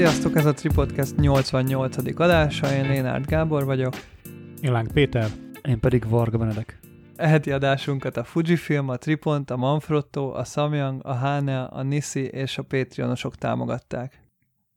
Sziasztok, ez a Tripodcast 88. adása, én Lénárt Gábor vagyok. Én Láng Péter. Én pedig Varga Benedek. Eheti adásunkat a Fujifilm, a Tripont, a Manfrotto, a Samyang, a Hane, a Nissi és a Patreonosok támogatták.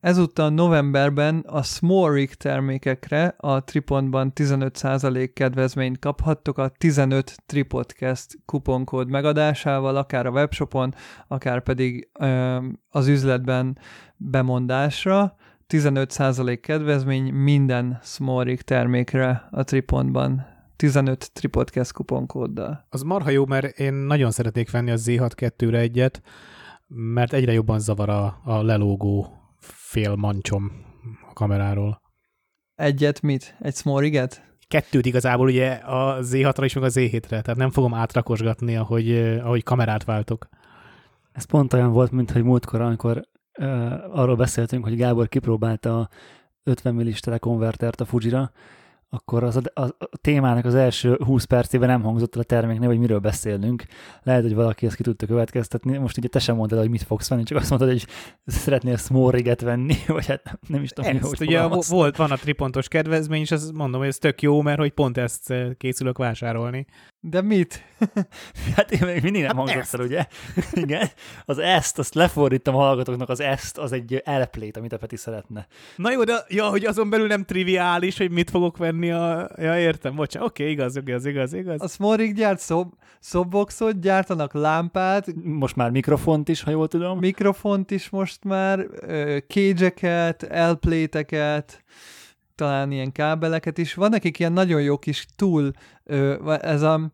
Ezúttal novemberben a Small termékekre a Tripontban 15% kedvezményt kaphattok a 15 Tripodcast kuponkód megadásával, akár a webshopon, akár pedig ö, az üzletben bemondásra. 15% kedvezmény minden Small termékre a Tripontban 15 Tripodcast kuponkóddal. Az marha jó, mert én nagyon szeretnék venni a Z6-2-re egyet, mert egyre jobban zavar a, a lelógó fél mancsom a kameráról. Egyet mit? Egy smoriget? Kettőt igazából ugye a Z6-ra is, meg a Z7-re, tehát nem fogom átrakosgatni, ahogy, ahogy kamerát váltok. Ez pont olyan volt, mint hogy múltkor, amikor uh, arról beszéltünk, hogy Gábor kipróbálta a 50 millis telekonvertert a Fujira, akkor az a, a, a témának az első 20 percében nem hangzott el a terméknél, hogy miről beszélünk. Lehet, hogy valaki ezt ki tudta következtetni. Most ugye te sem mondtad, hogy mit fogsz venni, csak azt mondtad, hogy szeretnél small venni, vagy hát nem, nem is tudom, ezt, hogy ugye volt, van a tripontos kedvezmény, és azt mondom, hogy ez tök jó, mert hogy pont ezt eh, készülök vásárolni. De mit? hát én még mindig nem hát hangzott el, ugye? Igen. Az ezt, azt lefordítom a hallgatóknak, az ezt, az egy elplét, amit a Peti szeretne. Na jó, de ja, hogy azon belül nem triviális, hogy mit fogok venni a... Ja, értem, bocsánat. Oké, okay, igaz, igaz, igaz, igaz. A Smorig gyárt szob, szobboxot, gyártanak lámpát. Most már mikrofont is, ha jól tudom. Mikrofont is most már, cage-eket, elpléteket, talán ilyen kábeleket is. Van nekik ilyen nagyon jó kis túl, ez a,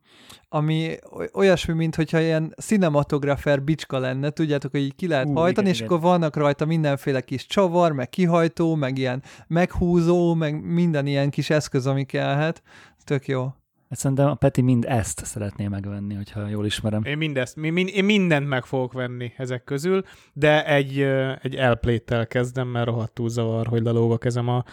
ami olyasmi, mint hogyha ilyen cinematografer bicska lenne, tudjátok, hogy így ki lehet Hú, hajtani, igen, és igen. akkor vannak rajta mindenféle kis csavar, meg kihajtó, meg ilyen meghúzó, meg minden ilyen kis eszköz, ami kellhet. Tök jó. Hát szerintem a Peti mind ezt szeretné megvenni, hogyha jól ismerem. Én mindezt, én mindent meg fogok venni ezek közül, de egy, egy elpléttel kezdem, mert rohadtul zavar, hogy lelóg a kezem a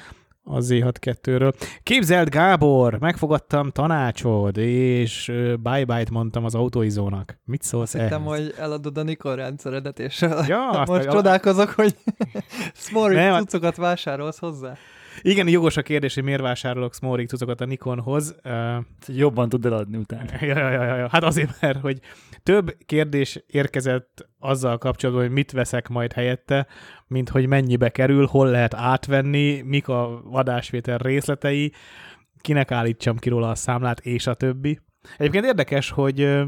a Z6-2-ről. Képzeld, Gábor, megfogadtam tanácsod, és bye-bye-t mondtam az autóizónak. Mit szólsz Azt hittem, hogy eladod a Nikon rendszeredet, és ja, most csodálkozok, hogy Smorik cuccokat vásárolsz hozzá. Igen, jogos a kérdés, hogy miért vásárolok Smorik cuccokat a Nikonhoz. Uh, Jobban tud eladni utána. Ja, ja, ja, ja. Hát azért, mert hogy több kérdés érkezett azzal kapcsolatban, hogy mit veszek majd helyette, mint hogy mennyibe kerül, hol lehet átvenni, mik a vadásvétel részletei, kinek állítsam ki róla a számlát, és a többi. Egyébként érdekes, hogy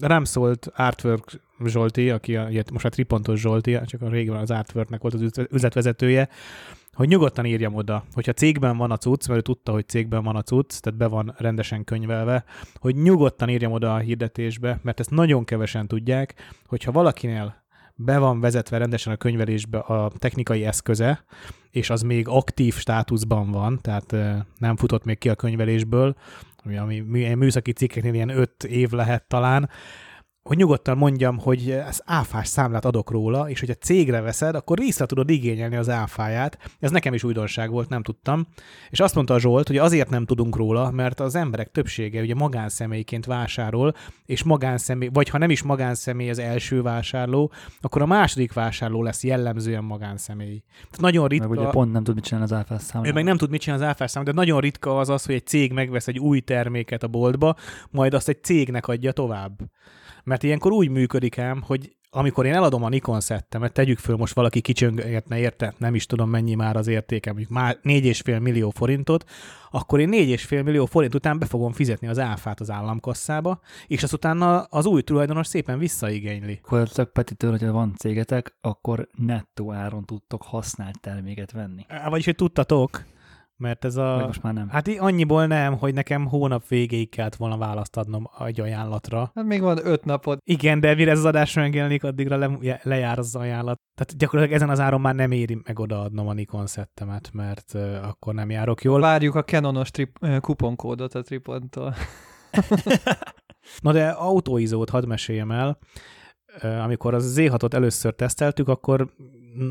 rám szólt Artwork Zsolti, aki a, most a Tripontos Zsolti, csak a régen az Artworknek volt az üzletvezetője, hogy nyugodtan írjam oda, hogyha cégben van a cucc, mert ő tudta, hogy cégben van a cucc, tehát be van rendesen könyvelve, hogy nyugodtan írjam oda a hirdetésbe, mert ezt nagyon kevesen tudják, hogyha valakinél be van vezetve rendesen a könyvelésbe a technikai eszköze, és az még aktív státuszban van, tehát nem futott még ki a könyvelésből, ami, ami műszaki cikkeknél ilyen öt év lehet talán, hogy nyugodtan mondjam, hogy ez áfás számlát adok róla, és hogyha cégre veszed, akkor vissza tudod igényelni az áfáját. Ez nekem is újdonság volt, nem tudtam. És azt mondta a Zsolt, hogy azért nem tudunk róla, mert az emberek többsége ugye magánszemélyként vásárol, és magánszemély, vagy ha nem is magánszemély az első vásárló, akkor a második vásárló lesz jellemzően magánszemély. Tehát nagyon ritka... Meg ugye pont nem tud mit csinálni az áfás számlát. Ő meg nem tud mit csinálni az áfás számlát, de nagyon ritka az az, hogy egy cég megvesz egy új terméket a boltba, majd azt egy cégnek adja tovább. Mert ilyenkor úgy működik ám, hogy amikor én eladom a Nikon szettemet, tegyük föl, most valaki kicsöngetne érte, nem is tudom mennyi már az értéke, mondjuk már 4,5 millió forintot, akkor én 4,5 millió forint után be fogom fizetni az áfát az államkasszába, és azt utána az új tulajdonos szépen visszaigényli. Akkor Petitől, hogyha van cégetek, akkor nettó áron tudtok használt terméket venni. Vagyis, hogy tudtatok, mert ez a... Vagy most már nem. Hát annyiból nem, hogy nekem hónap végéig kellett volna választ adnom egy ajánlatra. Hát még van öt napod. Igen, de mire ez az adás megjelenik, addigra le, lejár az ajánlat. Tehát gyakorlatilag ezen az áron már nem éri meg odaadnom a Nikon szettemet, mert uh, akkor nem járok jól. Várjuk a Canonos trip, uh, kuponkódot a Tripontól. Na de autóizót hadd meséljem el. Uh, amikor az Z6-ot először teszteltük, akkor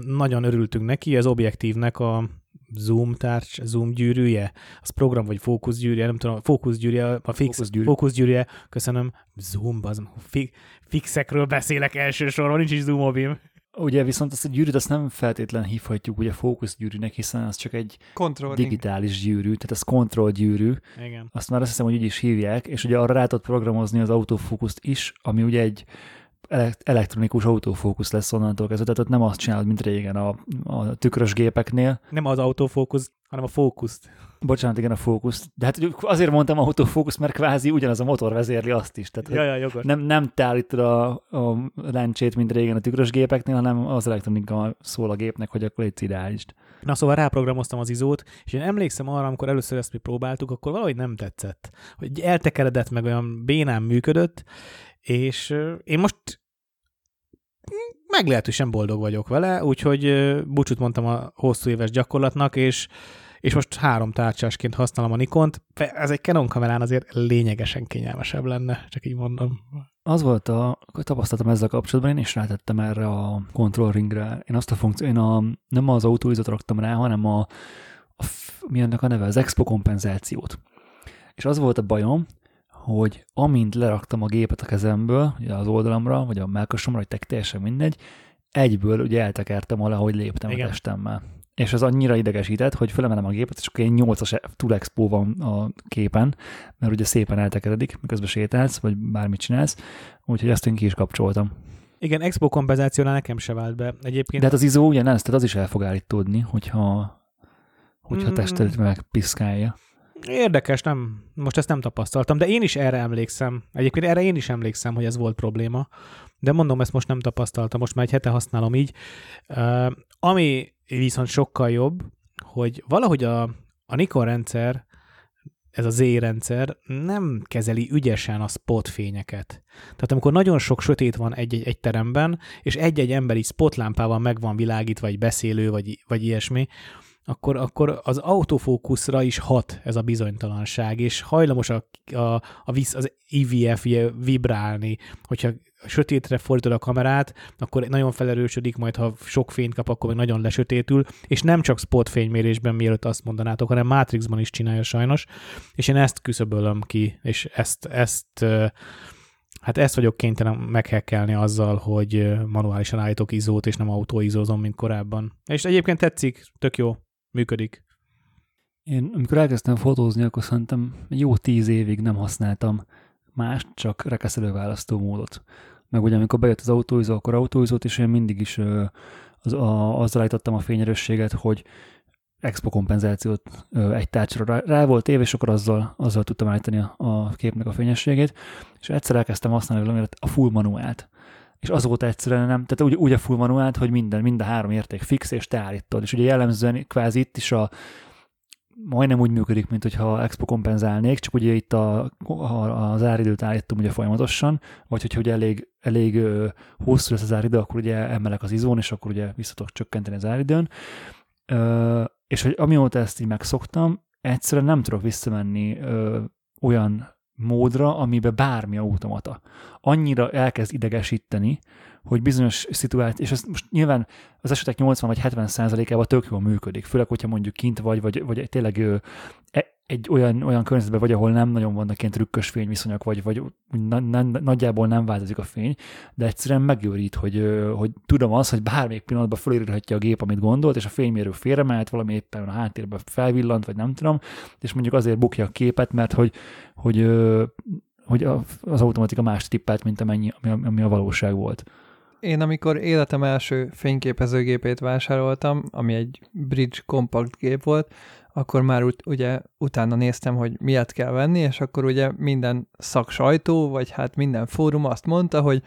nagyon örültünk neki, az objektívnek a Zoom tárcs, Zoom gyűrűje, az program vagy fókuszgyűrűje, nem tudom, fókuszgyűrűje, a fix, fókuszgyűrű. fókuszgyűrűje, köszönöm, Zoom, az fi, fixekről beszélek elsősorban, nincs is Zoom ugye viszont ezt a gyűrűt azt nem feltétlen hívhatjuk ugye fókuszgyűrűnek, hiszen az csak egy Controlling. digitális gyűrű, tehát ez control gyűrű, Igen. azt már azt hiszem, hogy úgy is hívják, és ugye arra rá tudod programozni az autofókuszt is, ami ugye egy elektronikus autofókusz lesz onnantól kezdve, tehát ott nem azt csinálod, mint régen a, a tükrös gépeknél. Nem az autofókusz, hanem a fókuszt. Bocsánat, igen, a fókusz. De hát azért mondtam autofókusz, mert kvázi ugyanaz a motor vezérli azt is. Tehát Ja, ja, jogos. nem, nem te állítod a, a lencsét, mint régen a tükrös gépeknél, hanem az elektronika szól a gépnek, hogy akkor légy ideális. Na szóval ráprogramoztam az izót, és én emlékszem arra, amikor először ezt mi próbáltuk, akkor valahogy nem tetszett. Hogy eltekeredett, meg olyan bénán működött, és én most meglehetősen boldog vagyok vele, úgyhogy búcsút mondtam a hosszú éves gyakorlatnak, és és most három tárcsásként használom a Nikont. Ez egy Canon kamerán azért lényegesen kényelmesebb lenne, csak így mondom. Az volt a tapasztalatom ezzel kapcsolatban, én is rátettem erre a control ringre. Én azt a funkció, én a, nem az autóizot raktam rá, hanem a, a mi annak a neve, az expo kompenzációt. És az volt a bajom, hogy amint leraktam a gépet a kezemből, ugye az oldalamra, vagy a melkasomra, vagy tek- teljesen mindegy, egyből ugye eltekertem alá, hogy léptem Igen. a testemmel. És ez annyira idegesített, hogy fölemelem a gépet, és akkor egy 8-as Tool Expo van a képen, mert ugye szépen eltekeredik, miközben sétálsz, vagy bármit csinálsz, úgyhogy ezt én ki is kapcsoltam. Igen, Expo kompenzációnál nekem se vált be. Egyébként De hát az izó ugye nem, tehát az is el fog állítódni, hogyha, hogyha Mm. tested megpiszkálja. Érdekes, nem, most ezt nem tapasztaltam, de én is erre emlékszem. Egyébként erre én is emlékszem, hogy ez volt probléma, de mondom, ezt most nem tapasztaltam, most már egy hete használom így. Uh, ami viszont sokkal jobb, hogy valahogy a, a Nikon rendszer, ez a Z rendszer nem kezeli ügyesen a spot fényeket. Tehát amikor nagyon sok sötét van egy-egy egy teremben, és egy-egy emberi spotlámpával meg van világítva, vagy beszélő, vagy, vagy ilyesmi, akkor, akkor az autofókuszra is hat ez a bizonytalanság, és hajlamos a, a, a visz, az IVF vibrálni, hogyha sötétre fordítod a kamerát, akkor nagyon felerősödik, majd ha sok fényt kap, akkor meg nagyon lesötétül, és nem csak spot fénymérésben, mielőtt azt mondanátok, hanem Matrixban is csinálja sajnos, és én ezt küszöbölöm ki, és ezt, ezt Hát ezt vagyok kénytelen meghekkelni azzal, hogy manuálisan állítok izót, és nem autóizózom, mint korábban. És egyébként tetszik, tök jó, működik. Én amikor elkezdtem fotózni, akkor szerintem jó tíz évig nem használtam más, csak rekeszelő választó módot. Meg ugye amikor bejött az autóizó, akkor autóizót, és én mindig is az, a, azzal állítottam a fényerősséget, hogy expo kompenzációt egy tárcsra rá, rá volt év, és akkor azzal, azzal tudtam állítani a, a képnek a fényességét, és egyszer elkezdtem használni valamire a full manuált. És azóta egyszerűen nem, tehát úgy, úgy a full manuált, hogy minden, mind a három érték fix, és te állítod. És ugye jellemzően kvázi itt is a majdnem úgy működik, mint hogyha expo kompenzálnék, csak ugye itt a, a, az áridőt állítom ugye folyamatosan, vagy hogyha ugye elég, elég hosszú lesz az áridő, akkor ugye emelek az izón, és akkor ugye vissza tudok csökkenteni az áridőn. És hogy amióta ezt így megszoktam, egyszerűen nem tudok visszamenni ö, olyan módra, amiben bármi automata. Annyira elkezd idegesíteni, hogy bizonyos szituáció, és ez most nyilván az esetek 80 vagy 70 százalékában tök jól működik, főleg, hogyha mondjuk kint vagy, vagy, vagy tényleg ö, e- egy olyan, olyan környezetben vagy, ahol nem nagyon vannak ilyen trükkös fényviszonyok, vagy, vagy na, na, nagyjából nem változik a fény, de egyszerűen megőrít, hogy, hogy tudom azt, hogy bármelyik pillanatban fölírhatja a gép, amit gondolt, és a fénymérő félremehet, valami éppen a háttérben felvillant, vagy nem tudom, és mondjuk azért bukja a képet, mert hogy, hogy, hogy az automatika más tippelt, mint amennyi, ami, ami a valóság volt. Én amikor életem első fényképezőgépét vásároltam, ami egy Bridge kompakt gép volt, akkor már úgy, ugye utána néztem, hogy miért kell venni, és akkor ugye minden szaksajtó, vagy hát minden fórum azt mondta, hogy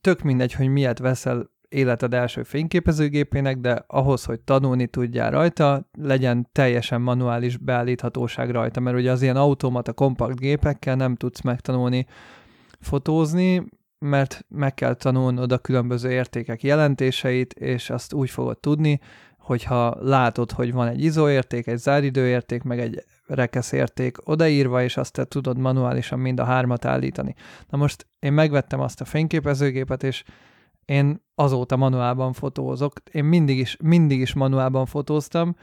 tök mindegy, hogy miért veszel életed első fényképezőgépének, de ahhoz, hogy tanulni tudjál rajta, legyen teljesen manuális beállíthatóság rajta, mert ugye az ilyen automata kompakt gépekkel nem tudsz megtanulni fotózni, mert meg kell tanulnod a különböző értékek jelentéseit, és azt úgy fogod tudni, hogyha látod, hogy van egy izóérték, egy záridőérték, meg egy rekeszérték odaírva, és azt te tudod manuálisan mind a hármat állítani. Na most én megvettem azt a fényképezőgépet, és én azóta manuálban fotózok. Én mindig is, mindig is manuálban fotóztam.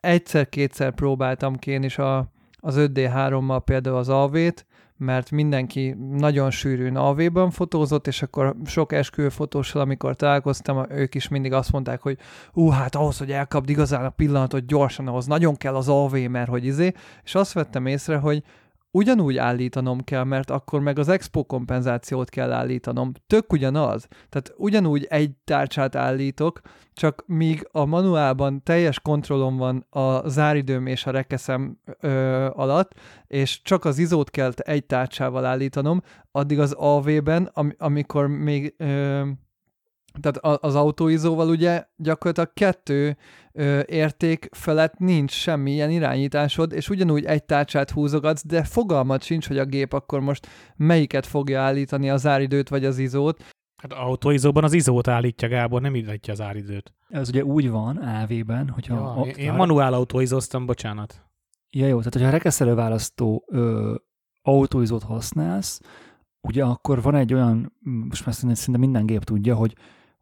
Egyszer-kétszer próbáltam én is a, az 5D3-mal például az AV-t, mert mindenki nagyon sűrűn AV-ban fotózott, és akkor sok esküvőfotóssal, amikor találkoztam, ők is mindig azt mondták, hogy ú, hát ahhoz, hogy elkapd igazán a pillanatot gyorsan, ahhoz nagyon kell az AV, mert hogy izé, és azt vettem észre, hogy ugyanúgy állítanom kell, mert akkor meg az expo kompenzációt kell állítanom. Tök ugyanaz. Tehát ugyanúgy egy tárcsát állítok, csak míg a manuálban teljes kontrollom van a záridőm és a rekeszem ö, alatt, és csak az izót kell egy tárcsával állítanom, addig az AV-ben, am- amikor még ö, tehát az autóizóval ugye gyakorlatilag kettő ö, érték felett nincs semmilyen irányításod, és ugyanúgy egy tárcsát húzogatsz, de fogalmat sincs, hogy a gép akkor most melyiket fogja állítani, az áridőt vagy az izót. Hát autóizóban az izót állítja Gábor, nem illetje az áridőt. Ez ugye úgy van AV-ben, hogyha... Ja, a, én, manuál autóizóztam, bocsánat. Ja jó, tehát hogyha rekeszelő választó ö, autóizót használsz, ugye akkor van egy olyan, most már szinte minden gép tudja, hogy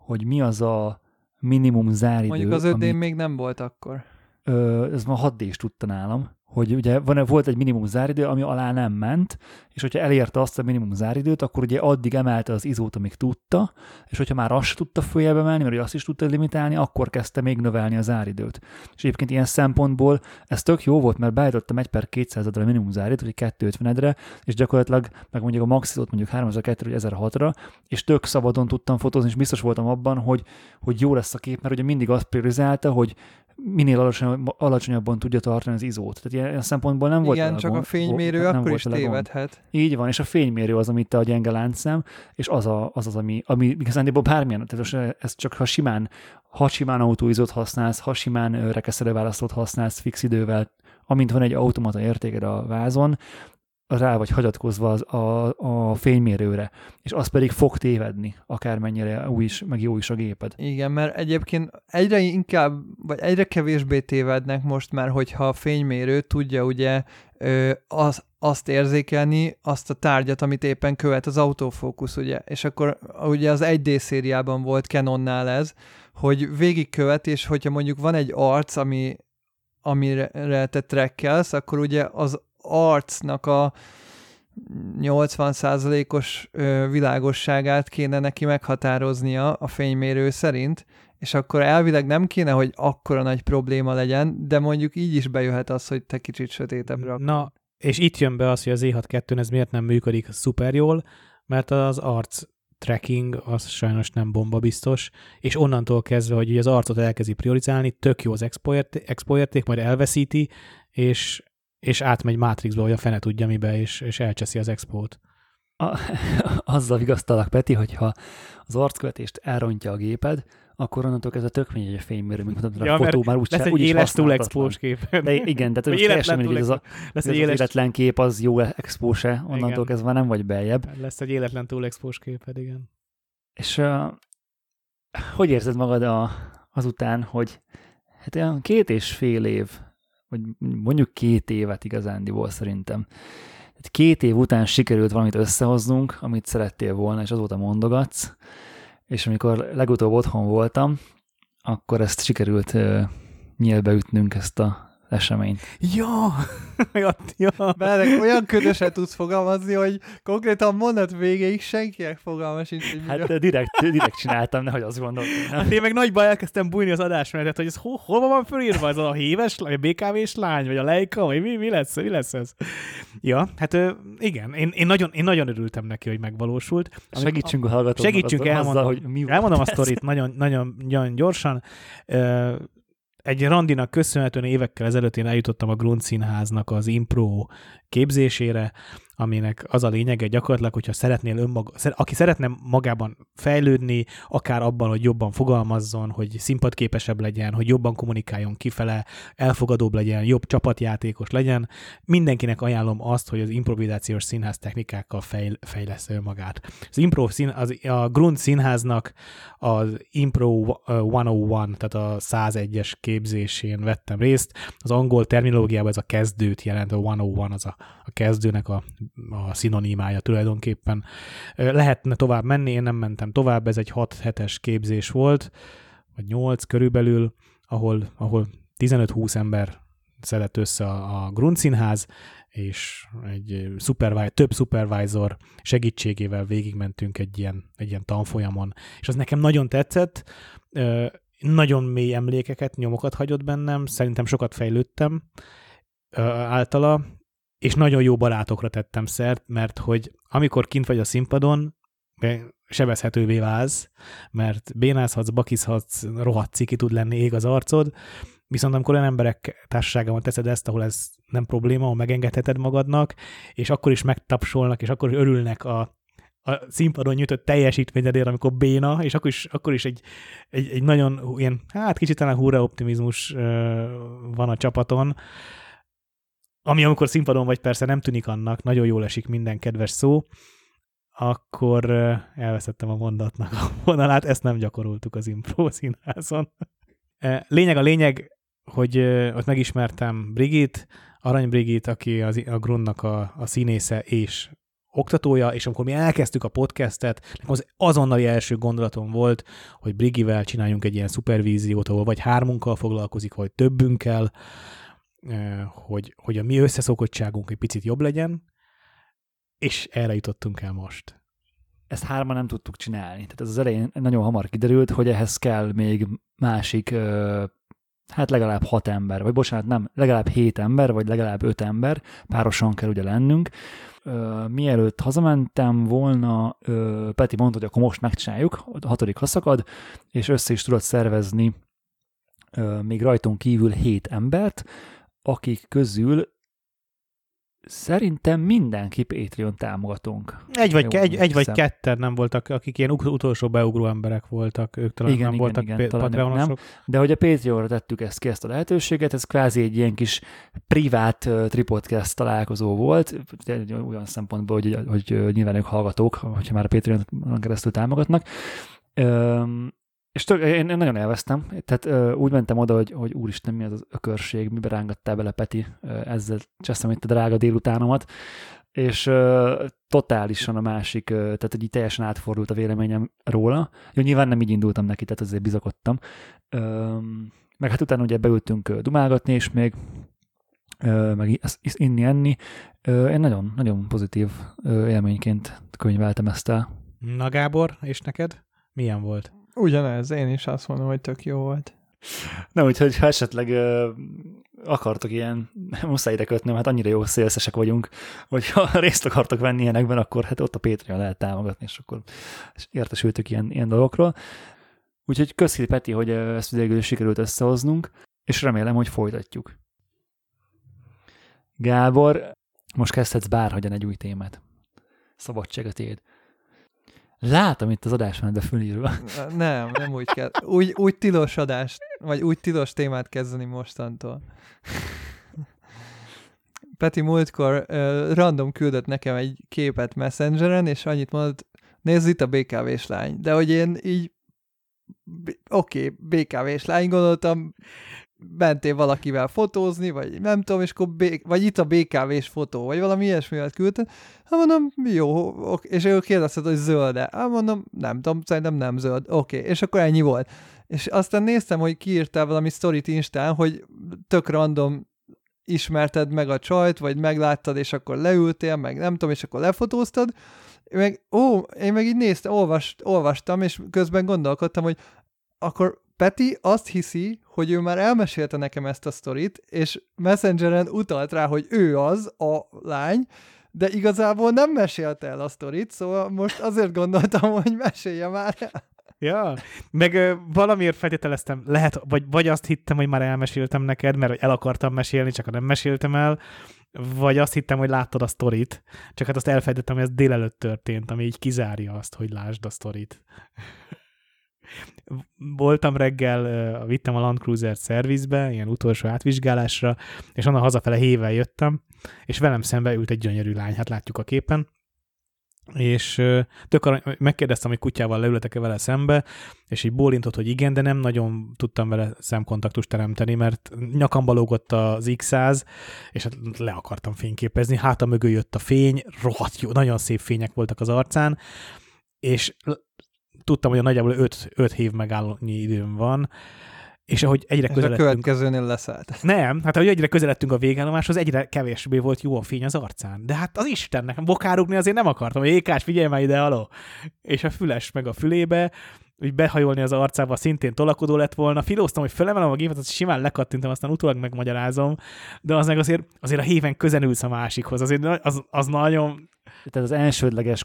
hogy mi az a minimum záridő. Mondjuk az 5 még nem volt akkor. Ö, ez ma 6 d tudta nálam hogy ugye van, volt egy minimum záridő, ami alá nem ment, és hogyha elérte azt a minimum záridőt, akkor ugye addig emelte az izót, amíg tudta, és hogyha már azt tudta följebb emelni, mert azt is tudta limitálni, akkor kezdte még növelni a záridőt. És egyébként ilyen szempontból ez tök jó volt, mert beállítottam 1 per 200 a minimum záridőt, hogy 250-edre, és gyakorlatilag meg mondjuk a maximumot mondjuk 3002 vagy 1006-ra, és tök szabadon tudtam fotózni, és biztos voltam abban, hogy, hogy jó lesz a kép, mert ugye mindig azt priorizálta, hogy minél alacsonyabb, alacsonyabban tudja tartani az izót. Tehát ilyen szempontból nem volt Igen, csak a fénymérő nem akkor is tévedhet. Így van, és a fénymérő az, amit te a gyenge láncszem, és az a, az, az ami, ami igazándiból bármilyen, tehát ez csak ha simán, ha simán autóizót használsz, ha simán rekeszedő választót használsz fix idővel, amint van egy automata értéked a vázon, rá vagy hagyatkozva az, a, a fénymérőre, és az pedig fog tévedni, akármennyire új is, meg jó is a géped. Igen, mert egyébként egyre inkább, vagy egyre kevésbé tévednek most már, hogyha a fénymérő tudja ugye az, azt érzékelni, azt a tárgyat, amit éppen követ az autofókusz, ugye, és akkor ugye az 1D szériában volt Canonnál ez, hogy végigkövet, és hogyha mondjuk van egy arc, ami amire te trekkelsz, akkor ugye az arcnak a 80%-os világosságát kéne neki meghatároznia a fénymérő szerint, és akkor elvileg nem kéne, hogy akkora nagy probléma legyen, de mondjuk így is bejöhet az, hogy te kicsit sötétebbre akar. Na, és itt jön be az, hogy az E6 ez miért nem működik szuper jól, mert az arc tracking az sajnos nem bomba biztos, és onnantól kezdve, hogy ugye az arcot elkezdi priorizálni, tök jó az expo érték, majd elveszíti, és és átmegy Matrixba, vagy a fene tudja mibe, és, és elcseszi az expót. A, azzal vigasztalak, Peti, hogyha az arckövetést elrontja a géped, akkor onnantól kezdve tök mindegy a fénymérő, mint mondtam, ja, a fotó már úgy, lesz egy úgy éles túl expós kép. De igen, tehát ez teljesen mindegy, az, a, lesz egy éles... az életlen kép, az jó expóse, onnantól igen. kezdve nem vagy beljebb. Lesz egy életlen túl expós képed, igen. És uh, hogy érzed magad a, azután, hogy hát olyan két és fél év vagy mondjuk két évet igazándiból szerintem. Tehát két év után sikerült valamit összehoznunk, amit szerettél volna, és azóta mondogatsz, és amikor legutóbb otthon voltam, akkor ezt sikerült uh, nyílbe ütnünk ezt a eseményt. Ja! ja, ja. Belek olyan ködösen tudsz fogalmazni, hogy konkrétan mondat végéig senkinek fogalma sincs. Hogy hát a... direkt, direkt csináltam, nehogy azt gondoltam. Hát én meg nagyba elkezdtem bújni az adásmenetet, hogy ez hol, hol van fölírva, ez a híves, vagy a BKV-s lány, vagy a Leica, vagy mi, mi, lesz, mi lesz ez? Ja, hát igen, én, én, nagyon, én nagyon örültem neki, hogy megvalósult. Segítsünk a hallgatóknak. Segítsünk, elmondom, azzal, hogy mi elmondom a sztorit nagyon, nagyon, nagyon gyorsan egy randinak köszönhetően évekkel ezelőtt én eljutottam a Grund Színháznak az impro képzésére, aminek az a lényege gyakorlatilag, hogyha szeretnél önmaga, aki szeretne magában fejlődni, akár abban, hogy jobban fogalmazzon, hogy színpadképesebb legyen, hogy jobban kommunikáljon kifele, elfogadóbb legyen, jobb csapatjátékos legyen, mindenkinek ajánlom azt, hogy az improvizációs színház technikákkal fejl, fejlesz önmagát. Az, impro szín, az, a Grund színháznak az Impro 101, tehát a 101-es képzésén vettem részt. Az angol terminológiában ez a kezdőt jelent, a 101 az a, a kezdőnek a a szinonimája tulajdonképpen. Lehetne tovább menni, én nem mentem tovább, ez egy 6 hetes képzés volt, vagy 8 körülbelül, ahol, ahol 15-20 ember szedett össze a, a Grund Színház, és egy supervi- több supervisor segítségével végigmentünk egy ilyen, egy ilyen tanfolyamon, és az nekem nagyon tetszett, nagyon mély emlékeket, nyomokat hagyott bennem, szerintem sokat fejlődtem általa, és nagyon jó barátokra tettem szert, mert hogy amikor kint vagy a színpadon, sebezhetővé válsz, mert bénázhatsz, bakizhatsz, rohadt ciki tud lenni, ég az arcod, viszont amikor olyan emberek társaságában teszed ezt, ahol ez nem probléma, ahol megengedheted magadnak, és akkor is megtapsolnak, és akkor is örülnek a, a színpadon nyújtott teljesítményedért, amikor béna, és akkor is, akkor is egy, egy, egy nagyon ilyen, hát kicsit talán húra optimizmus van a csapaton, ami amikor színpadon vagy persze nem tűnik annak, nagyon jól esik minden kedves szó, akkor elveszettem a mondatnak a vonalát, ezt nem gyakoroltuk az impro színházon. Lényeg a lényeg, hogy ott megismertem Brigit, Arany Brigit, aki az, a Grundnak a, a színésze és oktatója, és amikor mi elkezdtük a podcastet, az azonnali első gondolatom volt, hogy Brigivel csináljunk egy ilyen szupervíziót, ahol vagy hármunkkal foglalkozik, vagy többünkkel, hogy, hogy a mi összeszokottságunk egy picit jobb legyen, és erre jutottunk el most. Ezt hárman nem tudtuk csinálni. Tehát ez az elején nagyon hamar kiderült, hogy ehhez kell még másik, hát legalább hat ember, vagy bocsánat, nem, legalább hét ember, vagy legalább öt ember, párosan kell ugye lennünk. Mielőtt hazamentem volna, Peti mondta, hogy akkor most megcsináljuk, a hatodik haszakad, és össze is tudott szervezni még rajtunk kívül hét embert, akik közül szerintem mindenki Patreon támogatónk. Egy vagy, Jó, egy, egy vagy ketten nem voltak, akik ilyen utolsó beugró emberek voltak, ők talán igen, nem igen, voltak igen, patreonosok. Nem. De hogy a Patreonra tettük ezt ki, ezt a lehetőséget, ez kvázi egy ilyen kis privát uh, tripodcast találkozó volt, olyan szempontból, hogy, hogy, hogy nyilván ők hallgatók, hogyha már a Patreon keresztül támogatnak. Um, és tök, én, én nagyon elvesztem, tehát ö, úgy mentem oda, hogy, hogy úristen, mi az az ökörség, miben rángattál bele, Peti, ö, ezzel cseszem itt a drága délutánomat, és ö, totálisan a másik, ö, tehát hogy így teljesen átfordult a véleményem róla. Jó, nyilván nem így indultam neki, tehát azért bizakodtam. Ö, meg hát utána ugye beültünk dumálgatni, és még ö, meg inni, enni. Ö, én nagyon, nagyon pozitív ö, élményként könyveltem ezt el. Na Gábor, és neked? Milyen volt? Ugyanez, én is azt mondom, hogy tök jó volt. Na, úgyhogy ha esetleg ö, akartok ilyen, muszáj ide kötnöm, hát annyira jó szélszesek vagyunk, hogy ha részt akartok venni ilyenekben, akkor hát ott a Patreon lehet támogatni, és akkor értesültök ilyen, ilyen dolgokról. Úgyhogy köszi Peti, hogy ezt végül sikerült összehoznunk, és remélem, hogy folytatjuk. Gábor, most kezdhetsz bárhogyan egy új témát. Szabadság a tiéd. Látom itt az adásmenetbe fölírva. Nem, nem úgy kell. Úgy, úgy tilos adást, vagy úgy tilos témát kezdeni mostantól. Peti múltkor uh, random küldött nekem egy képet Messengeren, és annyit mondott, nézd itt a BKV-s lány. De hogy én így, oké, okay, BKV-s lány, gondoltam, mentél valakivel fotózni, vagy nem tudom, és akkor B- vagy itt a BKV-s fotó, vagy valami ilyesmivel küldte. Hát mondom, jó, oké. és ő kérdezte, hogy zöld-e. Hát mondom, nem tudom, szerintem nem zöld. Oké, és akkor ennyi volt. És aztán néztem, hogy kiírtál valami sztorit Instán, hogy tök random ismerted meg a csajt, vagy megláttad, és akkor leültél, meg nem tudom, és akkor lefotóztad, meg, ó, én meg így néztem, olvast, olvastam, és közben gondolkodtam, hogy akkor Peti azt hiszi, hogy ő már elmesélte nekem ezt a sztorit, és Messengeren utalt rá, hogy ő az a lány, de igazából nem mesélte el a sztorit, szóval most azért gondoltam, hogy mesélje már el. Ja, meg ö, valamiért feltételeztem, lehet, vagy, vagy azt hittem, hogy már elmeséltem neked, mert el akartam mesélni, csak nem meséltem el, vagy azt hittem, hogy láttad a sztorit, csak hát azt elfejtettem, hogy ez délelőtt történt, ami így kizárja azt, hogy lásd a sztorit voltam reggel, vittem a Land Cruiser szervizbe, ilyen utolsó átvizsgálásra, és onnan hazafele hével jöttem, és velem szembe ült egy gyönyörű lány, hát látjuk a képen, és tök arany, megkérdeztem, hogy kutyával leültek-e vele szembe, és így bólintott, hogy igen, de nem nagyon tudtam vele szemkontaktust teremteni, mert nyakamba lógott az X100, és hát le akartam fényképezni, háta mögül jött a fény, rohadt jó, nagyon szép fények voltak az arcán, és tudtam, hogy a nagyjából 5 hív megállónyi időm van, és ahogy egyre És a közeledtünk... következőnél leszállt. Nem, hát ahogy egyre közeledtünk a végállomáshoz, egyre kevésbé volt jó a fény az arcán. De hát az Istennek, bokárugni azért nem akartam, hogy Ékás, figyelj már ide, aló! És a füles meg a fülébe, úgy behajolni az arcába szintén tolakodó lett volna. Filóztam, hogy felemelem a gépet, azt simán lekattintam, aztán utólag megmagyarázom, de az meg azért, azért a héven közelülsz a másikhoz, azért az, az nagyon... Tehát az elsődleges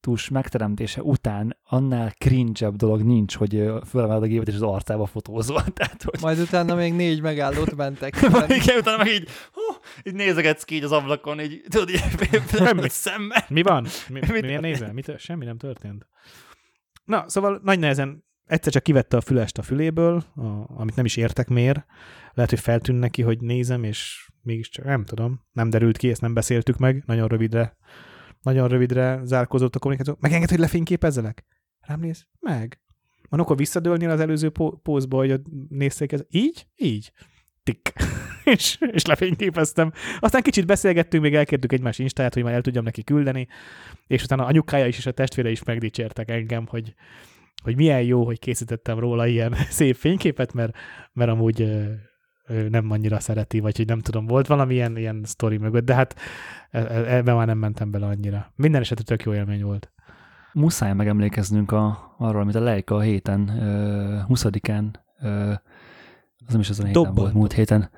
kontaktus megteremtése után annál cringe dolog nincs, hogy ö, fölemeled a gépet és az arcába fotózol. Tehát, hogy Majd utána még négy megállót mentek. Igen, utána meg így, hú, így nézegetsz ki így az ablakon, így tudod, így Semmi. szemmel. Mi van? Mi, Mit- miért nézel? Mit, semmi nem történt. Na, szóval nagy nehezen egyszer csak kivette a fülest a füléből, a, amit nem is értek miért. Lehet, hogy feltűn neki, hogy nézem, és mégiscsak nem tudom, nem derült ki, ezt nem beszéltük meg, nagyon rövidre, nagyon rövidre zárkózott a kommunikáció. Megenged, hogy lefényképezzelek? Rám néz? Meg. Van akkor visszadőlnél az előző pó- pózba, hogy nézték ez? Így? Így. Tik. és, és lefényképeztem. Aztán kicsit beszélgettünk, még elkértük egymás instáját, hogy már el tudjam neki küldeni, és utána anyukája is és a testvére is megdicsértek engem, hogy, hogy milyen jó, hogy készítettem róla ilyen szép fényképet, mert, mert amúgy ö, nem annyira szereti, vagy hogy nem tudom, volt valamilyen ilyen sztori mögött, de hát e- e- ebben már nem mentem bele annyira. Minden esetre tök jó élmény volt. Muszáj megemlékeznünk a, arról, amit a Leica a héten, ö, 20-án, ö, az nem is azon a héten Dobbant. volt, múlt héten.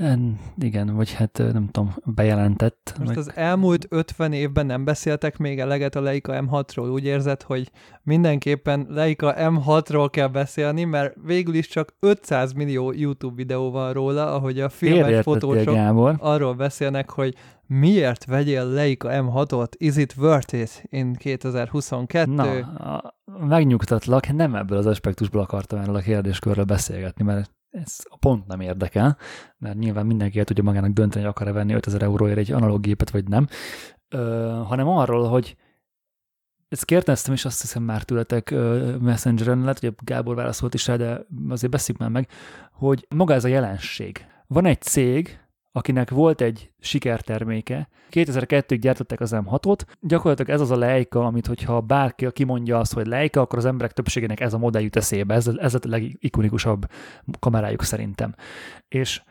En, igen, vagy hát nem tudom, bejelentett. Most meg- az elmúlt 50 évben nem beszéltek még eleget a Leica M6-ról. Úgy érzed, hogy mindenképpen Leica M6-ról kell beszélni, mert végül is csak 500 millió YouTube videó van róla, ahogy a filmek, fotósok Gábor. arról beszélnek, hogy miért vegyél Leica M6-ot, is it worth it in 2022? Na, megnyugtatlak, nem ebből az aspektusból akartam erről a kérdéskörről beszélgetni, mert ez a pont nem érdekel, mert nyilván mindenki el tudja magának dönteni, akar-e venni 5000 euróért egy analóg gépet, vagy nem, ö, hanem arról, hogy ezt kérdeztem is azt hiszem már tőletek Messengeren, lehet, hogy Gábor válaszolt is rá, de azért beszéljük már meg, hogy maga ez a jelenség. Van egy cég, akinek volt egy sikerterméke, 2002-ig gyártották az M6-ot, gyakorlatilag ez az a Leica, amit hogyha bárki kimondja azt, hogy Leica, akkor az emberek többségének ez a modell jut eszébe, ez, ez a legikonikusabb kamerájuk szerintem. És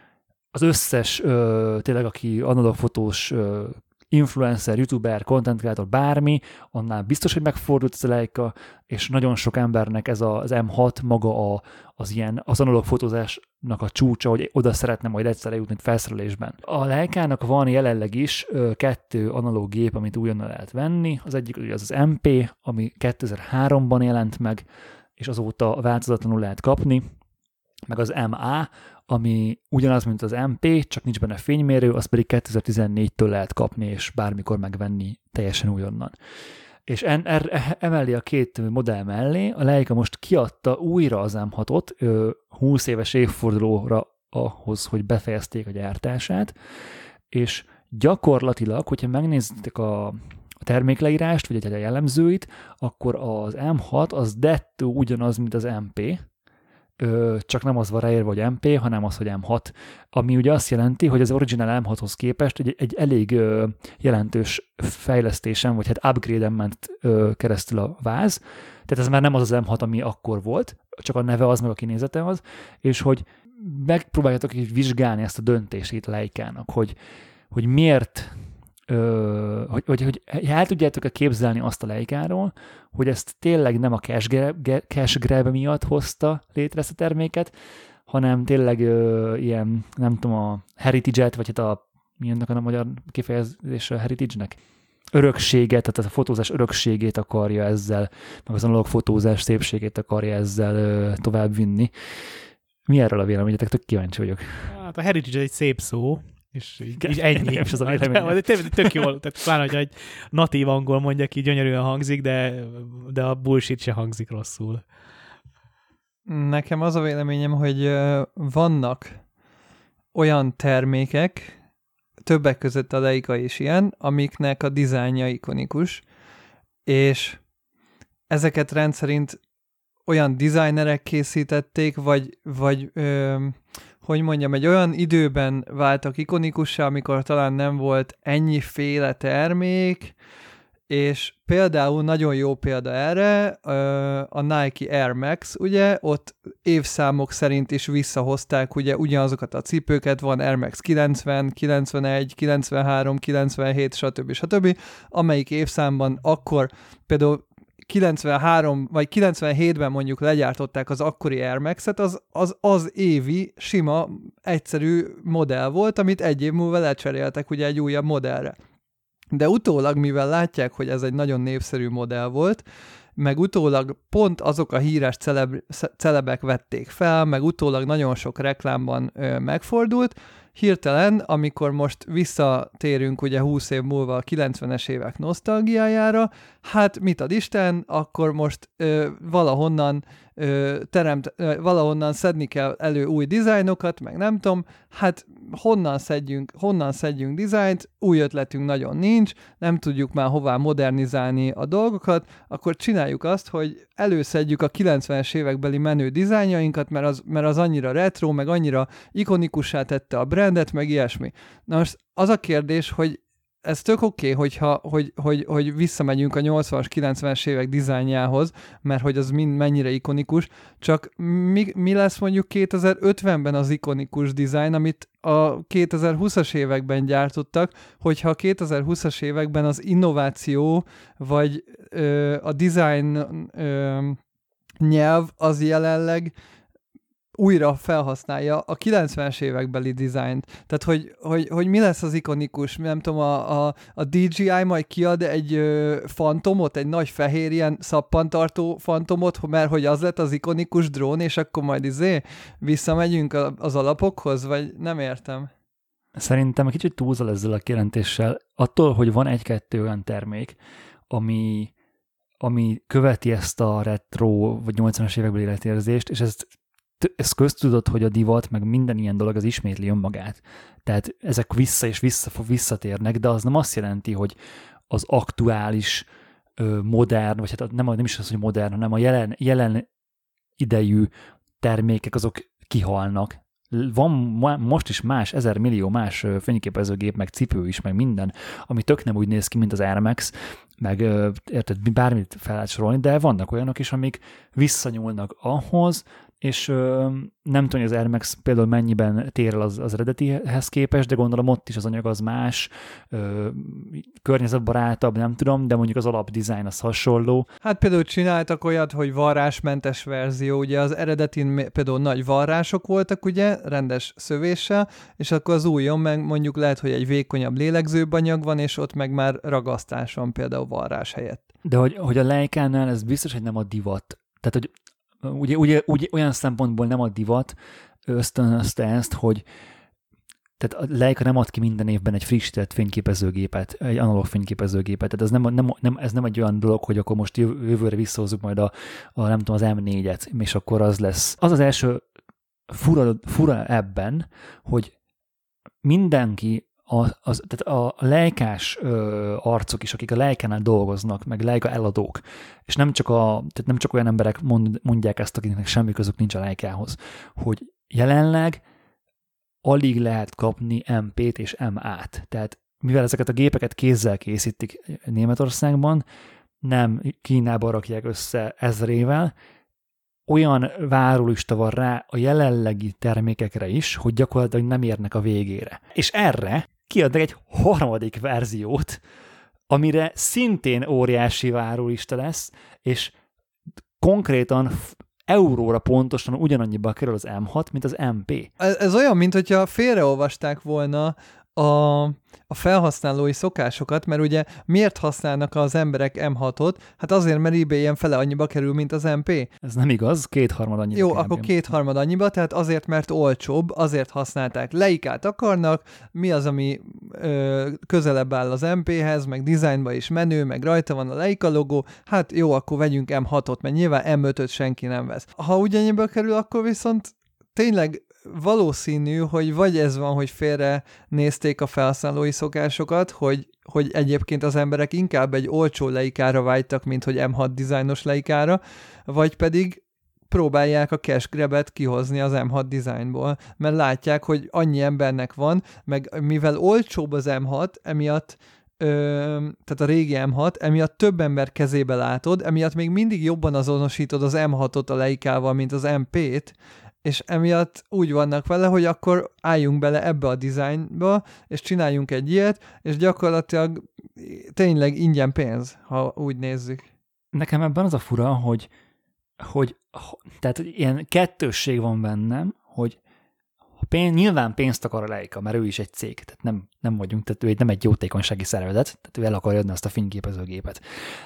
az összes, ö, tényleg aki analóg fotós influencer, youtuber, content creator, bármi, annál biztos, hogy megfordult ez a Leica, és nagyon sok embernek ez az M6 maga a, az ilyen, az analóg fotózásnak a csúcsa, hogy oda szeretne majd egyszer jutni felszerelésben. A Leica-nak van jelenleg is kettő analóg gép, amit újonnan lehet venni. Az egyik ugye az az MP, ami 2003-ban jelent meg, és azóta változatlanul lehet kapni, meg az MA, ami ugyanaz, mint az MP, csak nincs benne fénymérő, az pedig 2014-től lehet kapni, és bármikor megvenni teljesen újonnan. És en, er, emellé a két modell mellé, a Leica most kiadta újra az M6-ot, ö, 20 éves évfordulóra ahhoz, hogy befejezték a gyártását, és gyakorlatilag, hogyha megnézitek a, a termékleírást, vagy egy a jellemzőit, akkor az M6 az dettó ugyanaz, mint az MP, csak nem az van ráírva, hogy MP, hanem az, hogy M6, ami ugye azt jelenti, hogy az original M6-hoz képest egy, egy elég jelentős fejlesztésen, vagy hát upgrade-en ment keresztül a váz, tehát ez már nem az az M6, ami akkor volt, csak a neve az, meg a kinézete az, és hogy megpróbáljátok így vizsgálni ezt a döntését Leica-nak, hogy, hogy miért Hogy, hogy, hogy el tudjátok-e képzelni azt a leikáról, hogy ezt tényleg nem a cash grab, cash grab miatt hozta létre ezt a terméket, hanem tényleg ö, ilyen, nem tudom, a heritage-et, vagy hát a, mi ennek a magyar kifejezés a heritage-nek? Örökséget, tehát a fotózás örökségét akarja ezzel, meg az analóg fotózás szépségét akarja ezzel ö, tovább vinni. Mi erről a véleményetek? Tök kíváncsi vagyok. Hát a heritage egy szép szó, és így, Igen, így ennyi. is az a véleményem. de tényleg tök jól, tehát pláne, hogy egy natív angol mondja ki, gyönyörűen hangzik, de, de a bullshit se hangzik rosszul. Nekem az a véleményem, hogy vannak olyan termékek, többek között a Leica is ilyen, amiknek a dizájnja ikonikus, és ezeket rendszerint olyan designerek készítették, vagy, vagy ö, hogy mondjam, egy olyan időben váltak ikonikussá, amikor talán nem volt ennyiféle termék, és például nagyon jó példa erre a Nike Air Max, ugye, ott évszámok szerint is visszahozták ugye ugyanazokat a cipőket, van Air Max 90, 91, 93, 97, stb. stb., amelyik évszámban akkor például 93 vagy 97-ben mondjuk legyártották az akkori Air az, az az évi, sima, egyszerű modell volt, amit egy év múlva lecseréltek ugye egy újabb modellre. De utólag, mivel látják, hogy ez egy nagyon népszerű modell volt, meg utólag pont azok a híres celeb, celebek vették fel, meg utólag nagyon sok reklámban ö, megfordult, hirtelen, amikor most visszatérünk ugye 20 év múlva a 90-es évek nosztalgiájára, hát mit ad Isten, akkor most ö, valahonnan ö, teremt, ö, valahonnan szedni kell elő új dizájnokat, meg nem tudom, hát honnan szedjünk, honnan szedjünk dizájnt, új ötletünk nagyon nincs, nem tudjuk már hová modernizálni a dolgokat, akkor csináljuk azt, hogy előszedjük a 90-es évekbeli menő dizájnjainkat, mert az, mert az annyira retro, meg annyira ikonikussá tette a brandet, meg ilyesmi. Na most az a kérdés, hogy ez tök oké, okay, hogyha, hogy, hogy, hogy visszamegyünk a 80-as, 90-es évek dizájnjához, mert hogy az mind mennyire ikonikus, csak mi, mi lesz mondjuk 2050-ben az ikonikus dizájn, amit a 2020-as években gyártottak, hogyha a 2020-as években az innováció, vagy ö, a design ö, nyelv az jelenleg újra felhasználja a 90-es évekbeli dizájnt. Tehát, hogy, hogy, hogy mi lesz az ikonikus, nem tudom, a, a, a DJI majd kiad egy ö, fantomot, egy nagy fehér ilyen szappantartó fantomot, mert hogy az lett az ikonikus drón, és akkor majd izé visszamegyünk az alapokhoz, vagy nem értem. Szerintem egy kicsit túlzol ezzel a kijelentéssel. Attól, hogy van egy-kettő olyan termék, ami, ami követi ezt a retro vagy 80-as évekbeli életérzést, és ezt ez köztudott, hogy a divat, meg minden ilyen dolog az ismétli önmagát. Tehát ezek vissza és vissza visszatérnek, de az nem azt jelenti, hogy az aktuális, modern, vagy hát nem, nem is az, hogy modern, hanem a jelen, jelen idejű termékek azok kihalnak. Van most is más, ezer millió más fényképezőgép, meg cipő is, meg minden, ami tök nem úgy néz ki, mint az Air Max, meg érted, bármit fel lehet sorolni, de vannak olyanok is, amik visszanyúlnak ahhoz, és ö, nem tudom, hogy az Air Max például mennyiben tér el az, az eredetihez képest, de gondolom ott is az anyag az más, ö, környezetbarátabb, nem tudom, de mondjuk az alapdizájn az hasonló. Hát például csináltak olyat, hogy varrásmentes verzió, ugye az eredetin például nagy varrások voltak, ugye, rendes szövéssel, és akkor az újon meg mondjuk lehet, hogy egy vékonyabb lélegzőbb anyag van, és ott meg már ragasztás van például varrás helyett. De hogy, hogy a Leikánál ez biztos, hogy nem a divat. Tehát, hogy ugye, ugye, ugye olyan szempontból nem a divat ösztönözte ezt, hogy tehát a Leica nem ad ki minden évben egy frissített fényképezőgépet, egy analóg fényképezőgépet, tehát ez nem, nem, nem, ez nem egy olyan dolog, hogy akkor most jövőre visszahozzuk majd a, a nem tudom, az M4-et, és akkor az lesz. Az az első fura, fura ebben, hogy mindenki a, az, tehát a lejkás ö, arcok is, akik a lejkánál dolgoznak, meg lejka eladók, és nem csak, a, tehát nem csak olyan emberek mond, mondják ezt, akiknek semmi közük nincs a lejkához, hogy jelenleg alig lehet kapni MP-t és MA-t. Tehát mivel ezeket a gépeket kézzel készítik Németországban, nem Kínába rakják össze ezrével, olyan várólista van rá a jelenlegi termékekre is, hogy gyakorlatilag nem érnek a végére. És erre kiadnak egy harmadik verziót, amire szintén óriási várólista lesz, és konkrétan euróra pontosan ugyanannyiba kerül az M6, mint az MP. Ez, ez olyan, mint hogyha félreolvasták volna a, a felhasználói szokásokat, mert ugye miért használnak az emberek M6-ot? Hát azért, mert eBay ilyen fele annyiba kerül, mint az MP. Ez nem igaz, kétharmad annyiba. Jó, akkor kétharmad annyiba, tehát azért, mert olcsóbb, azért használták. Leikát akarnak, mi az, ami ö, közelebb áll az MP-hez, meg dizájnba is menő, meg rajta van a Leica logó, hát jó, akkor vegyünk M6-ot, mert nyilván M5-öt senki nem vesz. Ha ugyannyiba kerül, akkor viszont tényleg valószínű, hogy vagy ez van, hogy félre nézték a felszállói szokásokat, hogy, hogy egyébként az emberek inkább egy olcsó leikára vágytak, mint hogy M6 dizájnos leikára, vagy pedig próbálják a cash grabet kihozni az M6 dizájnból, mert látják, hogy annyi embernek van, meg mivel olcsóbb az M6, emiatt ö, tehát a régi M6, emiatt több ember kezébe látod, emiatt még mindig jobban azonosítod az M6-ot a Leikával, mint az MP-t, és emiatt úgy vannak vele, hogy akkor álljunk bele ebbe a dizájnba, és csináljunk egy ilyet, és gyakorlatilag tényleg ingyen pénz, ha úgy nézzük. Nekem ebben az a fura, hogy, hogy tehát ilyen kettősség van bennem, hogy pénz, nyilván pénzt akar a Leica, mert ő is egy cég, tehát nem, nem vagyunk, tehát ő egy, nem egy jótékonysági szervezet, tehát ő el akarja adni azt a fényképezőgépet.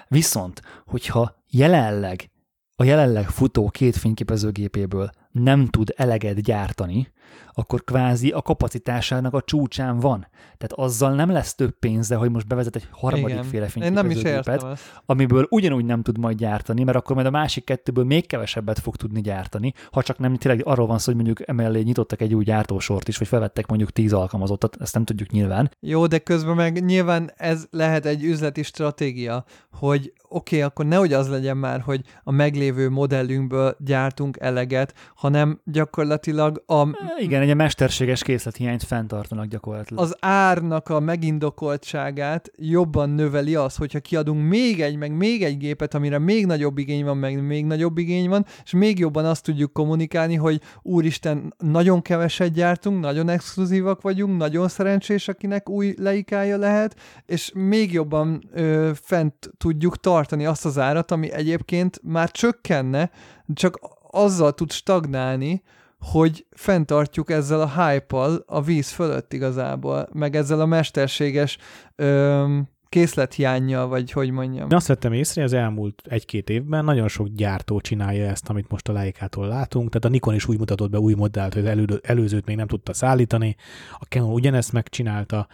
Viszont, hogyha jelenleg a jelenleg futó két fényképezőgépéből nem tud eleget gyártani, akkor kvázi a kapacitásának a csúcsán van. Tehát azzal nem lesz több pénze, hogy most bevezet egy harmadik Igen. féle fényképezőgépet, amiből ugyanúgy nem tud majd gyártani, mert akkor majd a másik kettőből még kevesebbet fog tudni gyártani, ha csak nem tényleg arról van szó, hogy mondjuk emellé nyitottak egy új gyártósort is, vagy felvettek mondjuk tíz alkalmazottat, ezt nem tudjuk nyilván. Jó, de közben meg nyilván ez lehet egy üzleti stratégia, hogy oké, okay, akkor nehogy az legyen már, hogy a meglévő modellünkből gyártunk eleget, hanem gyakorlatilag a... Igen, egy mesterséges készlethiányt fenntartanak gyakorlatilag. Az árnak a megindokoltságát jobban növeli az, hogyha kiadunk még egy, meg még egy gépet, amire még nagyobb igény van, meg még nagyobb igény van, és még jobban azt tudjuk kommunikálni, hogy úristen, nagyon keveset gyártunk, nagyon exkluzívak vagyunk, nagyon szerencsés, akinek új leikája lehet, és még jobban ö, fent tudjuk tartani azt az árat, ami egyébként már csökkenne, csak azzal tud stagnálni, hogy fenntartjuk ezzel a hype a víz fölött igazából, meg ezzel a mesterséges öm, készlethiányjal, vagy hogy mondjam. Én azt vettem észre, az elmúlt egy-két évben nagyon sok gyártó csinálja ezt, amit most a Leica-tól látunk. Tehát a Nikon is úgy mutatott be új modellt, hogy az elő, előzőt még nem tudta szállítani. A Canon ugyanezt megcsinálta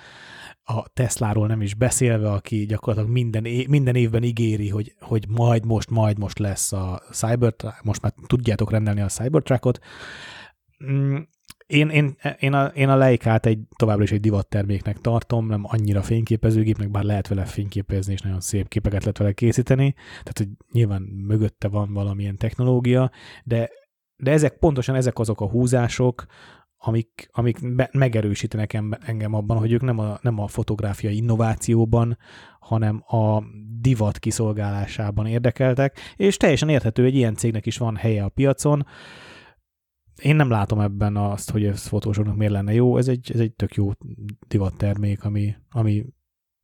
a Tesláról nem is beszélve, aki gyakorlatilag minden, é- minden évben ígéri, hogy, hogy majd most, majd most lesz a Cybertruck, most már tudjátok rendelni a Cybertruckot. Én, én, én, a, én a Leikát egy, továbbra is egy divatterméknek tartom, nem annyira fényképezőgépnek, bár lehet vele fényképezni, és nagyon szép képeket lehet vele készíteni, tehát hogy nyilván mögötte van valamilyen technológia, de, de ezek pontosan ezek azok a húzások, amik, amik be, megerősítenek engem abban, hogy ők nem a, nem a fotográfiai innovációban, hanem a divat kiszolgálásában érdekeltek, és teljesen érthető, hogy ilyen cégnek is van helye a piacon. Én nem látom ebben azt, hogy ez fotósoknak miért lenne jó, ez egy, ez egy tök jó divattermék, ami, ami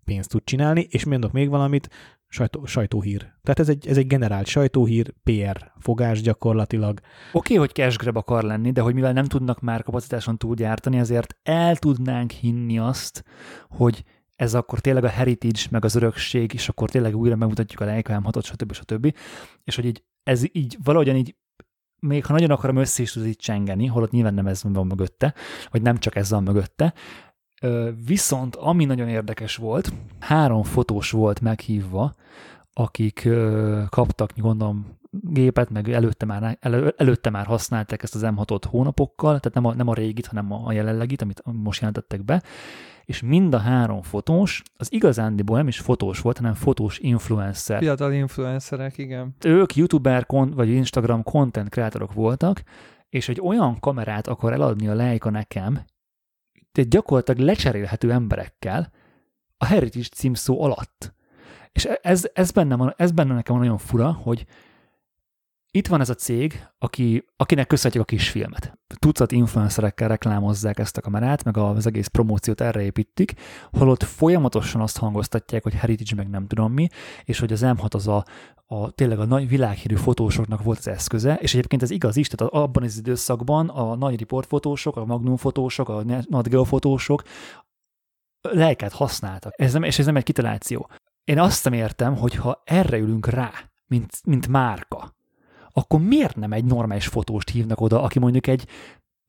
pénzt tud csinálni, és mondok még valamit, sajtó, sajtóhír. Tehát ez egy, ez egy generált sajtóhír, PR fogás gyakorlatilag. Oké, okay, hogy cash grab akar lenni, de hogy mivel nem tudnak már kapacitáson túl gyártani, ezért el tudnánk hinni azt, hogy ez akkor tényleg a heritage, meg az örökség, és akkor tényleg újra megmutatjuk a Leica M6-ot, stb. stb. És hogy így, ez így valahogyan így még ha nagyon akarom össze is tud így csengeni, holott nyilván nem ez van mögötte, vagy nem csak ez van mögötte, Viszont ami nagyon érdekes volt, három fotós volt meghívva, akik kaptak, gondolom, gépet, meg előtte már, elő, előtte már használták ezt az M6-ot hónapokkal, tehát nem a, nem a régit, hanem a jelenlegit, amit most jelentettek be, és mind a három fotós, az igazándiból nem is fotós volt, hanem fotós influencer. Fiatal influencerek, igen. Ők youtuber vagy Instagram content kreatorok voltak, és egy olyan kamerát akar eladni a Leica nekem, tehát gyakorlatilag lecserélhető emberekkel a Heritage címszó alatt. És ez, ez, benne, ez benne nekem nagyon fura, hogy itt van ez a cég, aki, akinek köszönhetjük a kis filmet. Tucat influencerekkel reklámozzák ezt a kamerát, meg az egész promóciót erre építik, holott folyamatosan azt hangoztatják, hogy Heritage meg nem tudom mi, és hogy az M6 az a, a tényleg a nagy világhírű fotósoknak volt az eszköze, és egyébként ez igaz is, tehát abban az időszakban a nagy riportfotósok, a magnum fotósok, a Nat fotósok lelket használtak. Ez nem, és ez nem egy kitaláció. Én azt nem értem, hogy ha erre ülünk rá, mint, mint márka, akkor miért nem egy normális fotóst hívnak oda, aki mondjuk egy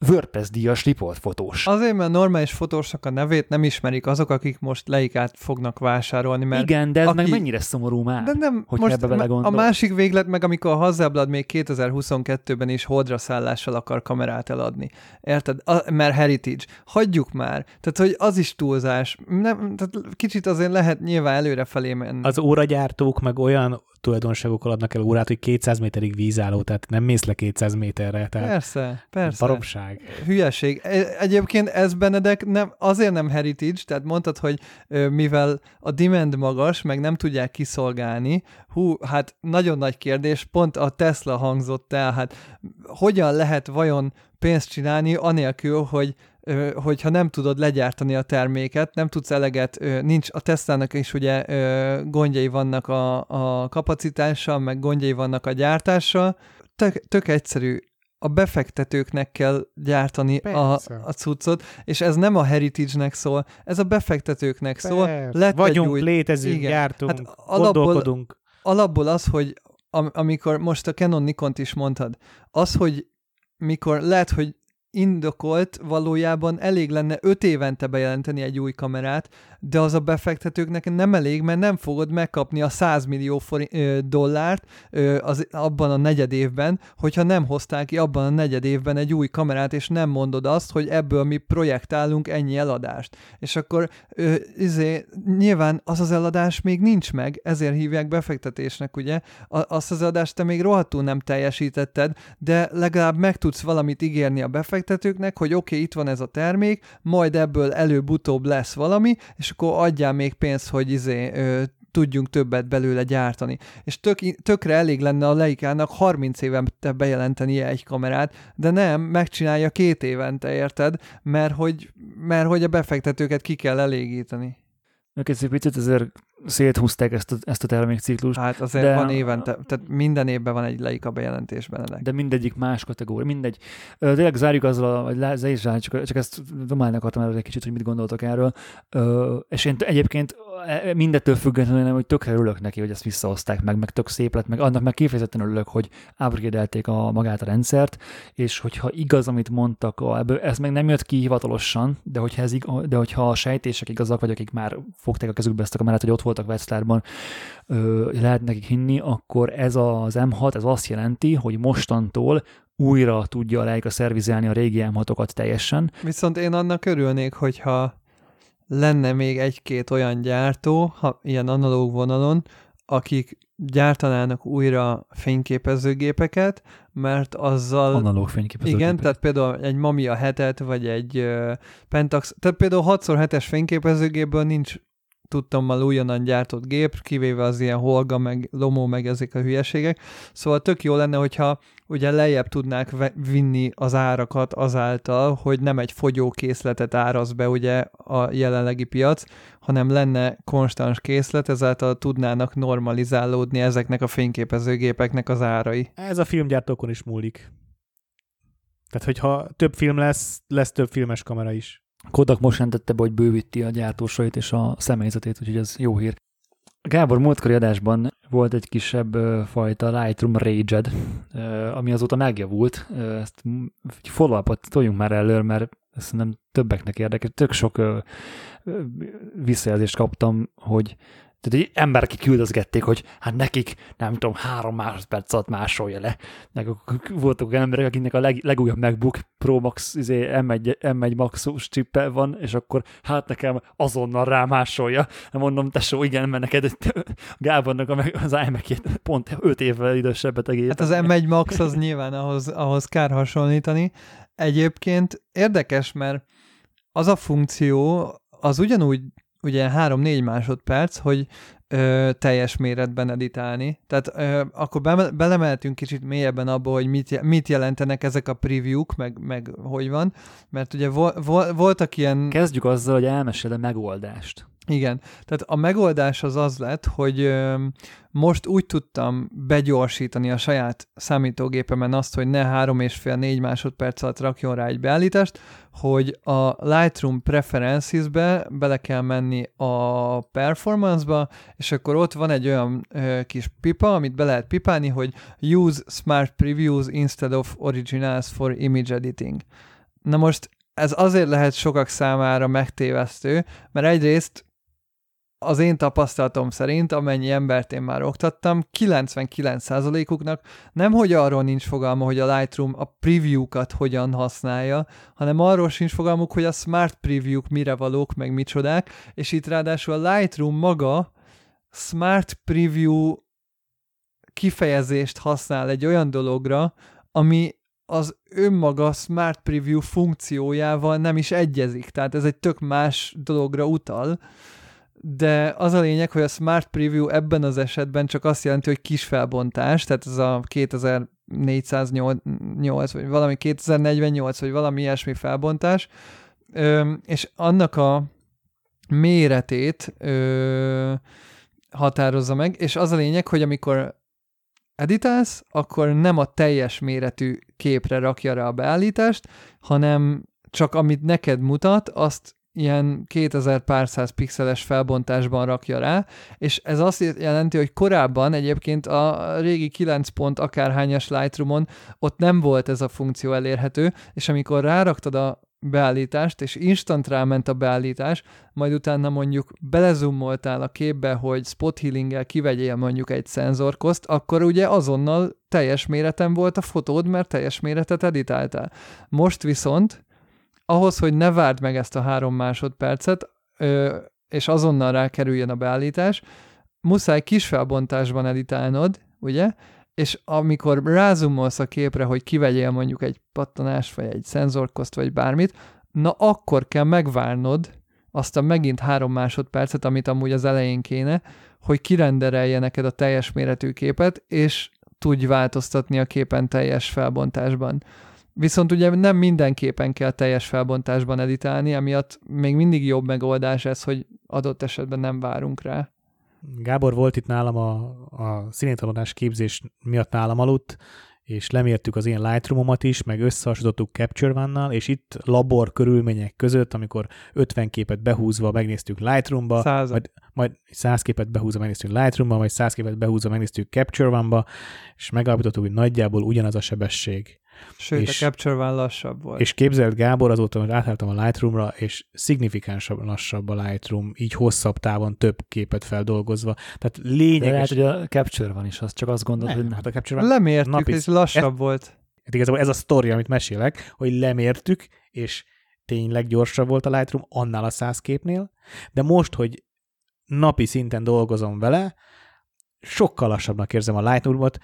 WordPress díjas riportfotós. Azért, mert normális fotósnak a nevét nem ismerik azok, akik most leikát fognak vásárolni. Mert Igen, de ez aki... meg mennyire szomorú már, de nem, hogy most ebbe A másik véglet meg, amikor a Hasselblad még 2022-ben is holdra szállással akar kamerát eladni. Érted? A, mert Heritage. Hagyjuk már. Tehát, hogy az is túlzás. Nem, tehát kicsit azért lehet nyilván előrefelé menni. Az óragyártók meg olyan tulajdonságokkal adnak el órát, hogy 200 méterig vízálló, tehát nem mész le 200 méterre. Tehát Persze, persze. Baromság. Hülyeség. E- Egyébként ez Benedek nem, azért nem heritage, tehát mondtad, hogy mivel a demand magas, meg nem tudják kiszolgálni, hú, hát nagyon nagy kérdés, pont a Tesla hangzott el, hát hogyan lehet vajon pénzt csinálni anélkül, hogy hogyha nem tudod legyártani a terméket, nem tudsz eleget, nincs, a Teslának is ugye gondjai vannak a, a kapacitással, meg gondjai vannak a gyártással, tök, tök egyszerű, a befektetőknek kell gyártani a, Persze. a cuccot, és ez nem a heritage-nek szól, ez a befektetőknek szól. Persze. Lett egy Vagyunk, új- létezünk, igen. gyártunk, Hát alapból- gondolkodunk. alapból az, hogy am- amikor most a Canon Nikont is mondtad, az, hogy mikor lehet, hogy indokolt, valójában elég lenne 5 évente bejelenteni egy új kamerát, de az a befektetőknek nem elég, mert nem fogod megkapni a 100 millió forint, ö, dollárt ö, az, abban a negyed évben, hogyha nem hozták ki abban a negyed évben egy új kamerát, és nem mondod azt, hogy ebből mi projektálunk ennyi eladást. És akkor ö, izé, nyilván az az eladás még nincs meg, ezért hívják befektetésnek, ugye? A, azt az eladást te még rohadtul nem teljesítetted, de legalább meg tudsz valamit ígérni a befektetőknek, hogy oké, okay, itt van ez a termék, majd ebből előbb-utóbb lesz valami, és akkor adjál még pénzt, hogy izé, ö, tudjunk többet belőle gyártani. És tök, tökre elég lenne a Leikának 30 évente bejelentenie egy kamerát, de nem, megcsinálja két évente, érted? Mert hogy, mert hogy a befektetőket ki kell elégíteni. Ők egy picit azért széthúzták ezt a, ezt a termékciklust, Hát azért De- van évente, tehát minden évben van egy Leica bejelentés Benedek. de mindegyik más kategória, mindegy. Tényleg zárjuk azzal, vagy zárjuk, csak, csak ezt domálni akartam el egy kicsit, hogy mit gondoltok erről. És én egyébként e- mindettől függetlenül hogy tökre örülök neki, hogy ezt visszahozták meg, meg tök szép lett, meg annak meg kifejezetten örülök, hogy upgrade a magát a rendszert, és hogyha igaz, amit mondtak, ebből, ez meg nem jött ki hivatalosan, de hogyha, ez, de hogyha a sejtések igazak, vagy akik már fogták a kezükbe ezt a kamerát, hogy ott voltak Wetzlarban, lehet nekik hinni, akkor ez az M6, ez azt jelenti, hogy mostantól újra tudja a Leica szervizelni a régi M6-okat teljesen. Viszont én annak örülnék, hogyha lenne még egy-két olyan gyártó, ha ilyen analóg vonalon, akik gyártanának újra fényképezőgépeket, mert azzal... Analóg fényképezőgépek. Igen, tehát például egy Mamiya 7 vagy egy uh, Pentax, tehát például 6x7-es fényképezőgépből nincs tudtommal újonnan gyártott gép, kivéve az ilyen Holga, meg Lomo, meg ezek a hülyeségek. Szóval tök jó lenne, hogyha ugye lejjebb tudnák vinni az árakat azáltal, hogy nem egy fogyókészletet áraz be ugye a jelenlegi piac, hanem lenne konstans készlet, ezáltal tudnának normalizálódni ezeknek a fényképezőgépeknek az árai. Ez a filmgyártókon is múlik. Tehát, hogyha több film lesz, lesz több filmes kamera is. Kodak most jelentette be, hogy bővíti a gyártósait és a személyzetét, úgyhogy ez jó hír. Gábor múltkori adásban volt egy kisebb fajta Lightroom rage ami azóta megjavult. Ezt egy follow-upot toljunk már elő, mert ezt nem többeknek érdekel. Tök sok ö, visszajelzést kaptam, hogy tehát egy emberek küldözgették, hogy hát nekik, nem tudom, három másodperc alatt másolja le. Meg voltak olyan emberek, akiknek a leg, legújabb MacBook Pro Max izé, M1, M1 Maxus chippel van, és akkor hát nekem azonnal rámásolja. Mondom, tesó, igen, mert neked Gábornak az imac pont 5 évvel idősebbet egész. Hát az M1 Max az nyilván ahhoz, ahhoz kár hasonlítani. Egyébként érdekes, mert az a funkció, az ugyanúgy ugye 3-4 másodperc, hogy ö, teljes méretben editálni. Tehát ö, akkor be, belemeltünk kicsit mélyebben abba, hogy mit, mit jelentenek ezek a preview-k, meg, meg hogy van, mert ugye vol, vol, voltak ilyen... Kezdjük azzal, hogy elmesél a megoldást. Igen, tehát a megoldás az az lett, hogy most úgy tudtam begyorsítani a saját számítógépemen azt, hogy ne 3,5-4 másodperc alatt rakjon rá egy beállítást, hogy a Lightroom Preferences-be bele kell menni a Performance-ba, és akkor ott van egy olyan kis pipa, amit be lehet pipálni, hogy Use Smart Previews instead of Originals for Image Editing. Na most ez azért lehet sokak számára megtévesztő, mert egyrészt az én tapasztalatom szerint, amennyi embert én már oktattam, 99%-uknak nem hogy arról nincs fogalma, hogy a Lightroom a preview-kat hogyan használja, hanem arról sincs fogalmuk, hogy a smart preview-k mire valók, meg micsodák, és itt ráadásul a Lightroom maga smart preview kifejezést használ egy olyan dologra, ami az önmaga Smart Preview funkciójával nem is egyezik, tehát ez egy tök más dologra utal, de az a lényeg, hogy a Smart Preview ebben az esetben csak azt jelenti, hogy kis felbontás, tehát ez a 2408, vagy valami 2048, vagy valami ilyesmi felbontás, és annak a méretét határozza meg, és az a lényeg, hogy amikor editálsz, akkor nem a teljes méretű képre rakja rá a beállítást, hanem csak amit neked mutat, azt ilyen 2000 pár száz pixeles felbontásban rakja rá, és ez azt jelenti, hogy korábban egyébként a régi 9 pont akárhányas Lightroom-on ott nem volt ez a funkció elérhető, és amikor ráraktad a beállítást, és instant ráment a beállítás, majd utána mondjuk belezoomoltál a képbe, hogy spot healing kivegyél mondjuk egy szenzorkoszt, akkor ugye azonnal teljes méreten volt a fotód, mert teljes méretet editáltál. Most viszont ahhoz, hogy ne várd meg ezt a három másodpercet, ö, és azonnal rákerüljön a beállítás, muszáj kis felbontásban editálnod, ugye? És amikor rázumolsz a képre, hogy kivegyél mondjuk egy pattanást, vagy egy szenzorkoszt, vagy bármit, na akkor kell megvárnod azt a megint három másodpercet, amit amúgy az elején kéne, hogy kirenderelje neked a teljes méretű képet, és tudj változtatni a képen teljes felbontásban. Viszont ugye nem mindenképpen kell teljes felbontásban editálni, emiatt még mindig jobb megoldás ez, hogy adott esetben nem várunk rá. Gábor volt itt nálam a, a színétanulás képzés miatt nálam aludt, és lemértük az én Lightroomomat is, meg összehasonlítottuk Capture One-nal, és itt labor körülmények között, amikor 50 képet behúzva megnéztük Lightroomba, Százat. majd, majd 100 képet behúzva megnéztük Lightroomba, majd 100 képet behúzva megnéztük Capture One-ba, és megállapítottuk, hogy nagyjából ugyanaz a sebesség. Sőt, És- a Capture One lassabb volt. És képzelt Gábor azóta, hogy átálltam a Lightroomra, és szignifikánsabb lassabb a Lightroom, így hosszabb távon több képet feldolgozva. Tehát De lehet, lényeges... hogy a Capture van is, az csak azt gondolod, Nem, hogy hát a Capture One Lemértük, napi- hogy lassabb volt. Hát igazából ez a sztori, amit mesélek, hogy lemértük, és tényleg gyorsabb volt a Lightroom annál a száz képnél, de most, hogy napi szinten dolgozom vele, sokkal lassabbnak érzem a Lightroomot,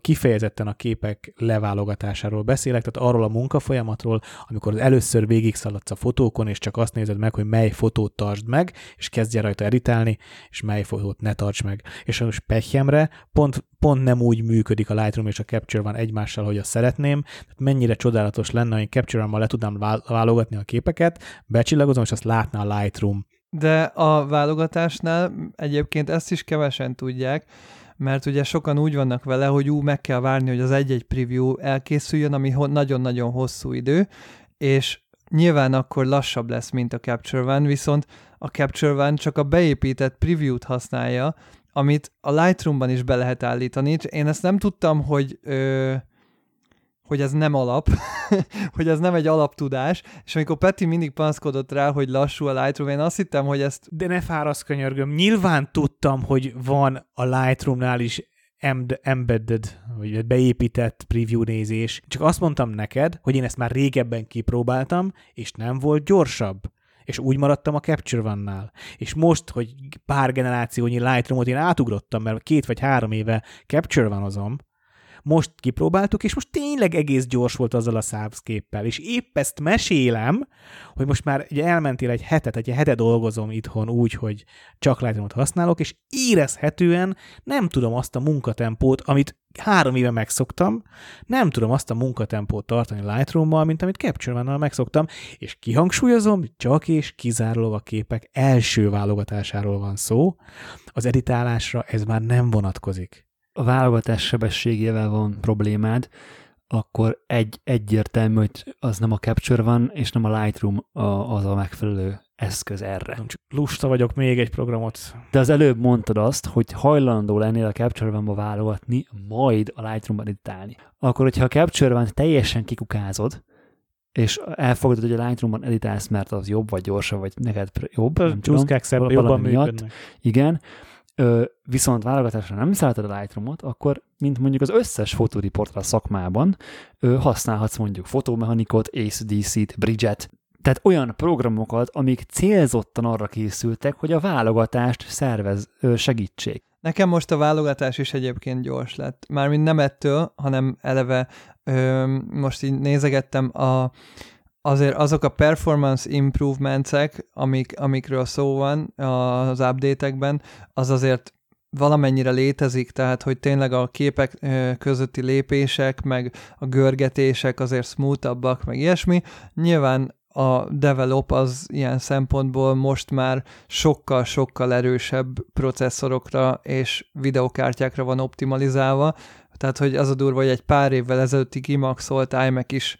kifejezetten a képek leválogatásáról beszélek, tehát arról a munkafolyamatról, amikor először végigszaladsz a fotókon, és csak azt nézed meg, hogy mely fotót tartsd meg, és kezdj el rajta editálni, és mely fotót ne tarts meg. És most pehjemre pont, pont nem úgy működik a Lightroom és a Capture van egymással, hogy azt szeretném. Tehát mennyire csodálatos lenne, hogy Capture One-mal le tudnám vál- válogatni a képeket, becsillagozom, és azt látná a Lightroom. De a válogatásnál egyébként ezt is kevesen tudják, mert ugye sokan úgy vannak vele, hogy ú, meg kell várni, hogy az egy-egy preview elkészüljön, ami nagyon-nagyon hosszú idő, és nyilván akkor lassabb lesz, mint a Capture One, viszont a Capture One csak a beépített preview-t használja, amit a Lightroom-ban is be lehet állítani. Én ezt nem tudtam, hogy ö, hogy ez nem alap, hogy ez nem egy alaptudás, és amikor Peti mindig panaszkodott rá, hogy lassú a Lightroom, én azt hittem, hogy ezt De ne fárasz, könyörgöm. Nyilván tudtam, hogy van a Lightroomnál is em- embedded, vagy beépített preview nézés. Csak azt mondtam neked, hogy én ezt már régebben kipróbáltam, és nem volt gyorsabb. És úgy maradtam a Capture One-nál. És most, hogy pár generációnyi Lightroomot én átugrottam, mert két vagy három éve Capture One-ozom, most kipróbáltuk, és most tényleg egész gyors volt azzal a szábszképpel. És épp ezt mesélem, hogy most már ugye elmentél egy hetet, egy hete dolgozom itthon úgy, hogy csak Lightroom-ot használok, és érezhetően nem tudom azt a munkatempót, amit három éve megszoktam, nem tudom azt a munkatempót tartani Lightroom-mal, mint amit Capture One-nal megszoktam, és kihangsúlyozom, csak és kizárólag a képek első válogatásáról van szó, az editálásra ez már nem vonatkozik. A válogatás sebességével van problémád, akkor egy egyértelmű, hogy az nem a Capture van, és nem a Lightroom a, az a megfelelő eszköz erre. Nem csak lusta vagyok még egy programot. De az előbb mondtad azt, hogy hajlandó lennél a Capture One-ba válogatni, majd a Lightroom-ban editálni. Akkor, hogyha a Capture One teljesen kikukázod, és elfogadod, hogy a Lightroom-ban editálsz, mert az jobb, vagy gyorsabb, vagy neked jobb, nem tudom, szebb, jobban miatt. működnek. Igen, Ö, viszont válogatásra nem szálltad a Lightroom-ot, akkor, mint mondjuk az összes fotóriportra szakmában, ö, használhatsz mondjuk fotomechanikot, ACDC-t, Bridget, tehát olyan programokat, amik célzottan arra készültek, hogy a válogatást szervez, ö, segítsék. Nekem most a válogatás is egyébként gyors lett. Mármint nem ettől, hanem eleve ö, most így nézegettem a, azért azok a performance improvements amik, amikről szó van az update-ekben, az azért valamennyire létezik, tehát hogy tényleg a képek közötti lépések, meg a görgetések azért smoothabbak, meg ilyesmi. Nyilván a develop az ilyen szempontból most már sokkal-sokkal erősebb processzorokra és videokártyákra van optimalizálva, tehát hogy az a durva, hogy egy pár évvel ezelőtti kimaxolt iMac is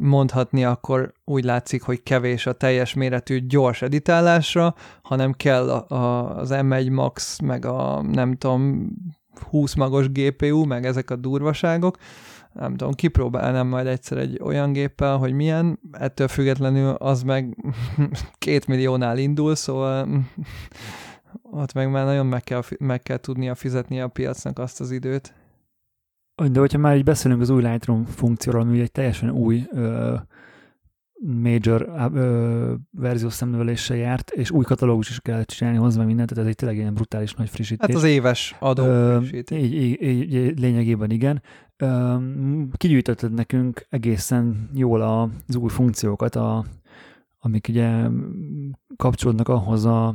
mondhatni, akkor úgy látszik, hogy kevés a teljes méretű gyors editálásra, hanem kell a, a, az M1 Max, meg a nem tudom, 20 magos GPU, meg ezek a durvaságok. Nem tudom, kipróbálnám majd egyszer egy olyan géppel, hogy milyen, ettől függetlenül az meg két milliónál indul, szóval ott meg már nagyon meg kell, meg kell tudnia fizetni a piacnak azt az időt. De hogyha már így beszélünk az új Lightroom funkcióról, ami egy teljesen új ö, major ö, verziós szemnöveléssel járt, és új katalógus is kell csinálni hozzá mindent, tehát ez egy tényleg ilyen brutális nagy frissítés. Hát az éves adó frissítés. Így, így, így, lényegében igen. Ö, kigyűjtötted nekünk egészen jól az új funkciókat, a, amik ugye kapcsolódnak ahhoz a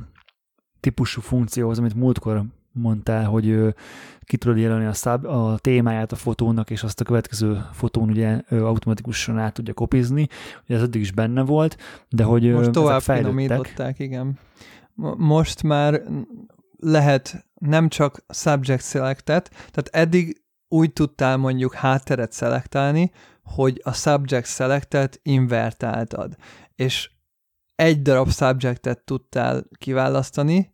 típusú funkcióhoz, amit múltkor mondtál, hogy ki tudod jelölni a, szab, a témáját a fotónak, és azt a következő fotón ugye automatikusan át tudja kopizni. Ugye ez eddig is benne volt, de hogy Most tovább finomították, igen. Most már lehet nem csak subject selected, tehát eddig úgy tudtál mondjuk hátteret szelektálni, hogy a subject selectet invertáltad, és egy darab subjectet tudtál kiválasztani,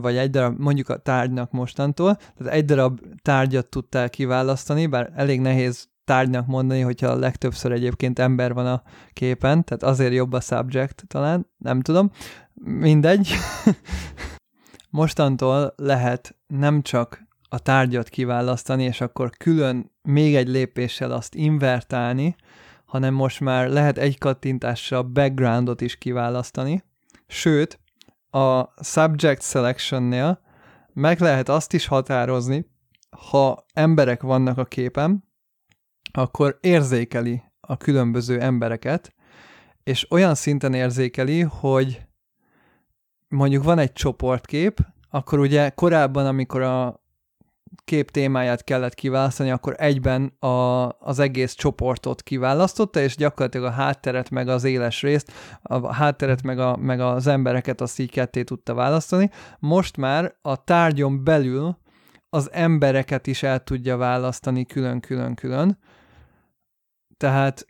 vagy egy darab, mondjuk a tárgynak mostantól, tehát egy darab tárgyat tudtál kiválasztani, bár elég nehéz tárgynak mondani, hogyha a legtöbbször egyébként ember van a képen, tehát azért jobb a subject talán, nem tudom, mindegy. Mostantól lehet nem csak a tárgyat kiválasztani, és akkor külön még egy lépéssel azt invertálni, hanem most már lehet egy kattintással backgroundot is kiválasztani, sőt, a subject selection-nél meg lehet azt is határozni, ha emberek vannak a képen, akkor érzékeli a különböző embereket, és olyan szinten érzékeli, hogy mondjuk van egy csoportkép, akkor ugye korábban, amikor a kép témáját kellett kiválasztani, akkor egyben a, az egész csoportot kiválasztotta, és gyakorlatilag a hátteret meg az éles részt, a hátteret meg, a, meg az embereket azt így ketté tudta választani. Most már a tárgyon belül az embereket is el tudja választani külön-külön-külön. Tehát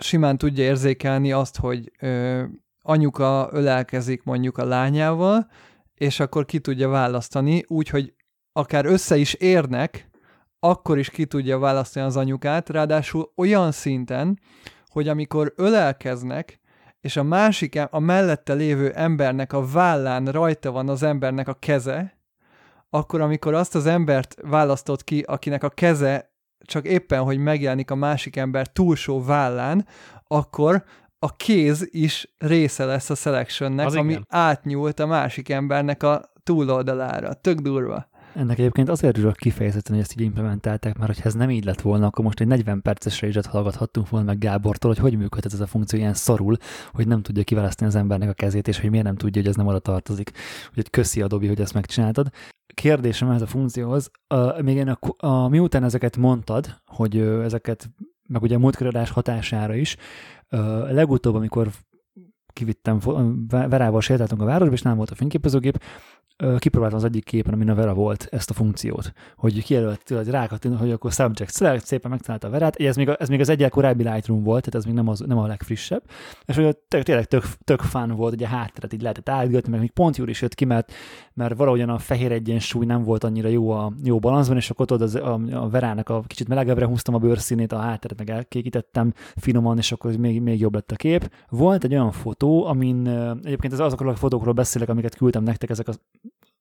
simán tudja érzékelni azt, hogy ö, anyuka ölelkezik mondjuk a lányával, és akkor ki tudja választani, úgyhogy akár össze is érnek, akkor is ki tudja választani az anyukát, ráadásul olyan szinten, hogy amikor ölelkeznek, és a másik, a mellette lévő embernek a vállán rajta van az embernek a keze, akkor amikor azt az embert választott ki, akinek a keze csak éppen, hogy megjelenik a másik ember túlsó vállán, akkor a kéz is része lesz a selectionnek, az ami igen. átnyúlt a másik embernek a túloldalára. Tök durva. Ennek egyébként azért örülök kifejezetten, hogy ezt így implementálták, mert hogyha ez nem így lett volna, akkor most egy 40 perces rage hallgathattunk volna meg Gábortól, hogy hogy működhet ez a funkció ilyen szarul, hogy nem tudja kiválasztani az embernek a kezét, és hogy miért nem tudja, hogy ez nem oda tartozik. Úgyhogy köszi Adobe, hogy ezt megcsináltad. Kérdésem ez a funkcióhoz, uh, még én a, a, miután ezeket mondtad, hogy uh, ezeket, meg ugye a múltkörödás hatására is, uh, legutóbb, amikor kivittem, Verával sétáltunk a városba, és nem volt a fényképezőgép, kipróbáltam az egyik képen, amin a Vera volt ezt a funkciót, hogy kijelölt hogy rákattint, hogy akkor subject select, szépen megtalálta a Verát, ez még, ez még az egyel korábbi Lightroom volt, tehát ez még nem, az, nem a legfrissebb, és hogy tényleg tök, tök fun volt, ugye hátteret így lehetett átgatni, meg még pont jól is jött ki, mert, mert valahogyan a fehér egyensúly nem volt annyira jó a jó balanszban, és akkor ott az, a, a Verának a kicsit melegebbre húztam a bőrszínét, a hátteret meg elkékítettem finoman, és akkor még, még jobb lett a kép. Volt egy olyan fotó, amin egyébként ez azokról a fotókról beszélek, amiket küldtem nektek, ezek az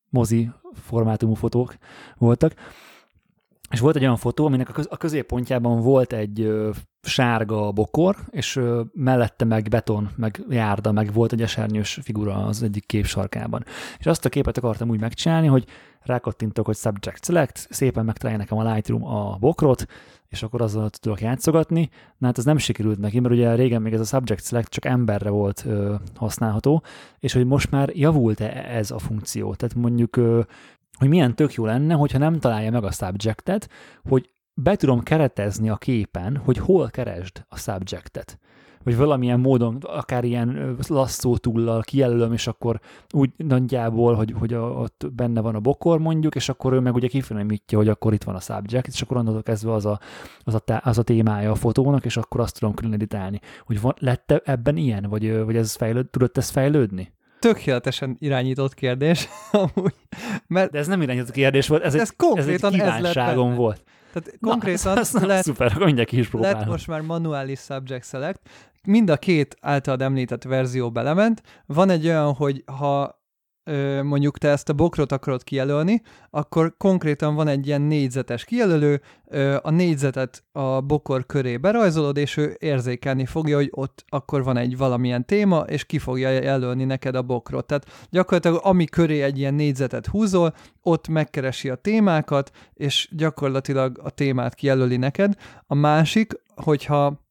mozi formátumú fotók voltak, és volt egy olyan fotó, aminek a, köz, a középpontjában volt egy sárga bokor, és mellette meg beton, meg járda, meg volt egy esernyős figura az egyik kép sarkában. És azt a képet akartam úgy megcsinálni, hogy rákattintok, hogy Subject Select, szépen megtalálja nekem a Lightroom a bokrot, és akkor azzal tudok játszogatni. Na hát ez nem sikerült neki, mert ugye régen még ez a Subject Select csak emberre volt ö, használható, és hogy most már javult-e ez a funkció. Tehát mondjuk ö, hogy milyen tök jó lenne, hogyha nem találja meg a subjectet, hogy be tudom keretezni a képen, hogy hol keresd a subjectet. Vagy valamilyen módon, akár ilyen lasszó túllal kijelölöm, és akkor úgy nagyjából, hogy, hogy a, ott benne van a bokor mondjuk, és akkor ő meg ugye kifinomítja, hogy akkor itt van a subject, és akkor onnantól kezdve az a, az a, az a témája a fotónak, és akkor azt tudom külön editálni. Hogy van, lett ebben ilyen, vagy, vagy ez fejlőd, tudott ez fejlődni? Tökéletesen irányított kérdés, amúgy. Mert De ez nem irányított kérdés volt, ez, ez egy, konkrétan ez egy kívánságom ez volt. Tehát konkrétan Na, ez, ez lett, szuper, mindjárt is próbálom. Lett most már manuális subject select. Mind a két általad említett verzió belement. Van egy olyan, hogy ha mondjuk te ezt a bokrot akarod kijelölni, akkor konkrétan van egy ilyen négyzetes kijelölő, a négyzetet a bokor köré berajzolod, és ő érzékelni fogja, hogy ott akkor van egy valamilyen téma, és ki fogja jelölni neked a bokrot. Tehát gyakorlatilag ami köré egy ilyen négyzetet húzol, ott megkeresi a témákat, és gyakorlatilag a témát kijelöli neked. A másik, hogyha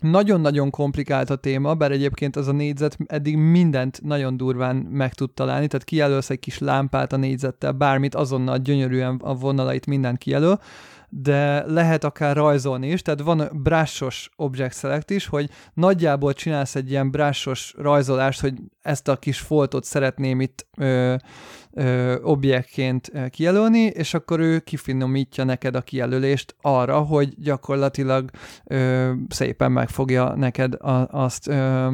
nagyon-nagyon komplikált a téma, bár egyébként az a négyzet eddig mindent nagyon durván meg tud találni, tehát kijelölsz egy kis lámpát a négyzettel, bármit, azonnal gyönyörűen a vonalait mindent kijelöl, de lehet akár rajzolni is, tehát van brásos object select is, hogy nagyjából csinálsz egy ilyen brásos rajzolást, hogy ezt a kis foltot szeretném itt ö, ö, objektként kijelölni, és akkor ő kifinomítja neked a kijelölést arra, hogy gyakorlatilag ö, szépen megfogja neked a, azt ö,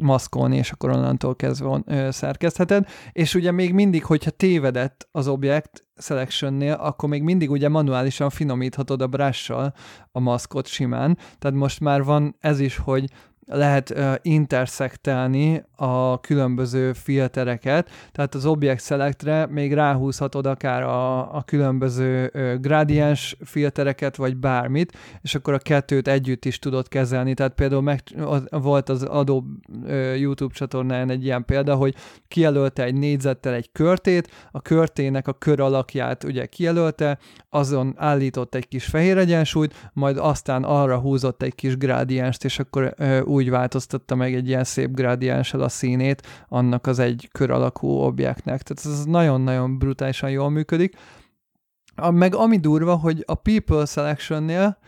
maszkolni, és akkor onnantól kezdve ö, szerkesztheted. És ugye még mindig, hogyha tévedett az objekt selectionnél, akkor még mindig ugye manuálisan finomíthatod a brush a maszkot simán. Tehát most már van ez is, hogy lehet uh, interszektelni a különböző filtereket, tehát az Object Selectre még ráhúzhatod akár a, a különböző uh, gradiens filtereket, vagy bármit, és akkor a kettőt együtt is tudod kezelni. Tehát például meg, volt az adó uh, YouTube csatornán egy ilyen példa, hogy kijelölte egy négyzettel egy körtét, a körtének a kör alakját ugye kijelölte, azon állított egy kis fehér egyensúlyt, majd aztán arra húzott egy kis grádienst, és akkor uh, úgy változtatta meg egy ilyen szép grádiánssal a színét annak az egy kör alakú objektnek. Tehát ez nagyon-nagyon brutálisan jól működik. A, meg ami durva, hogy a people selectionnél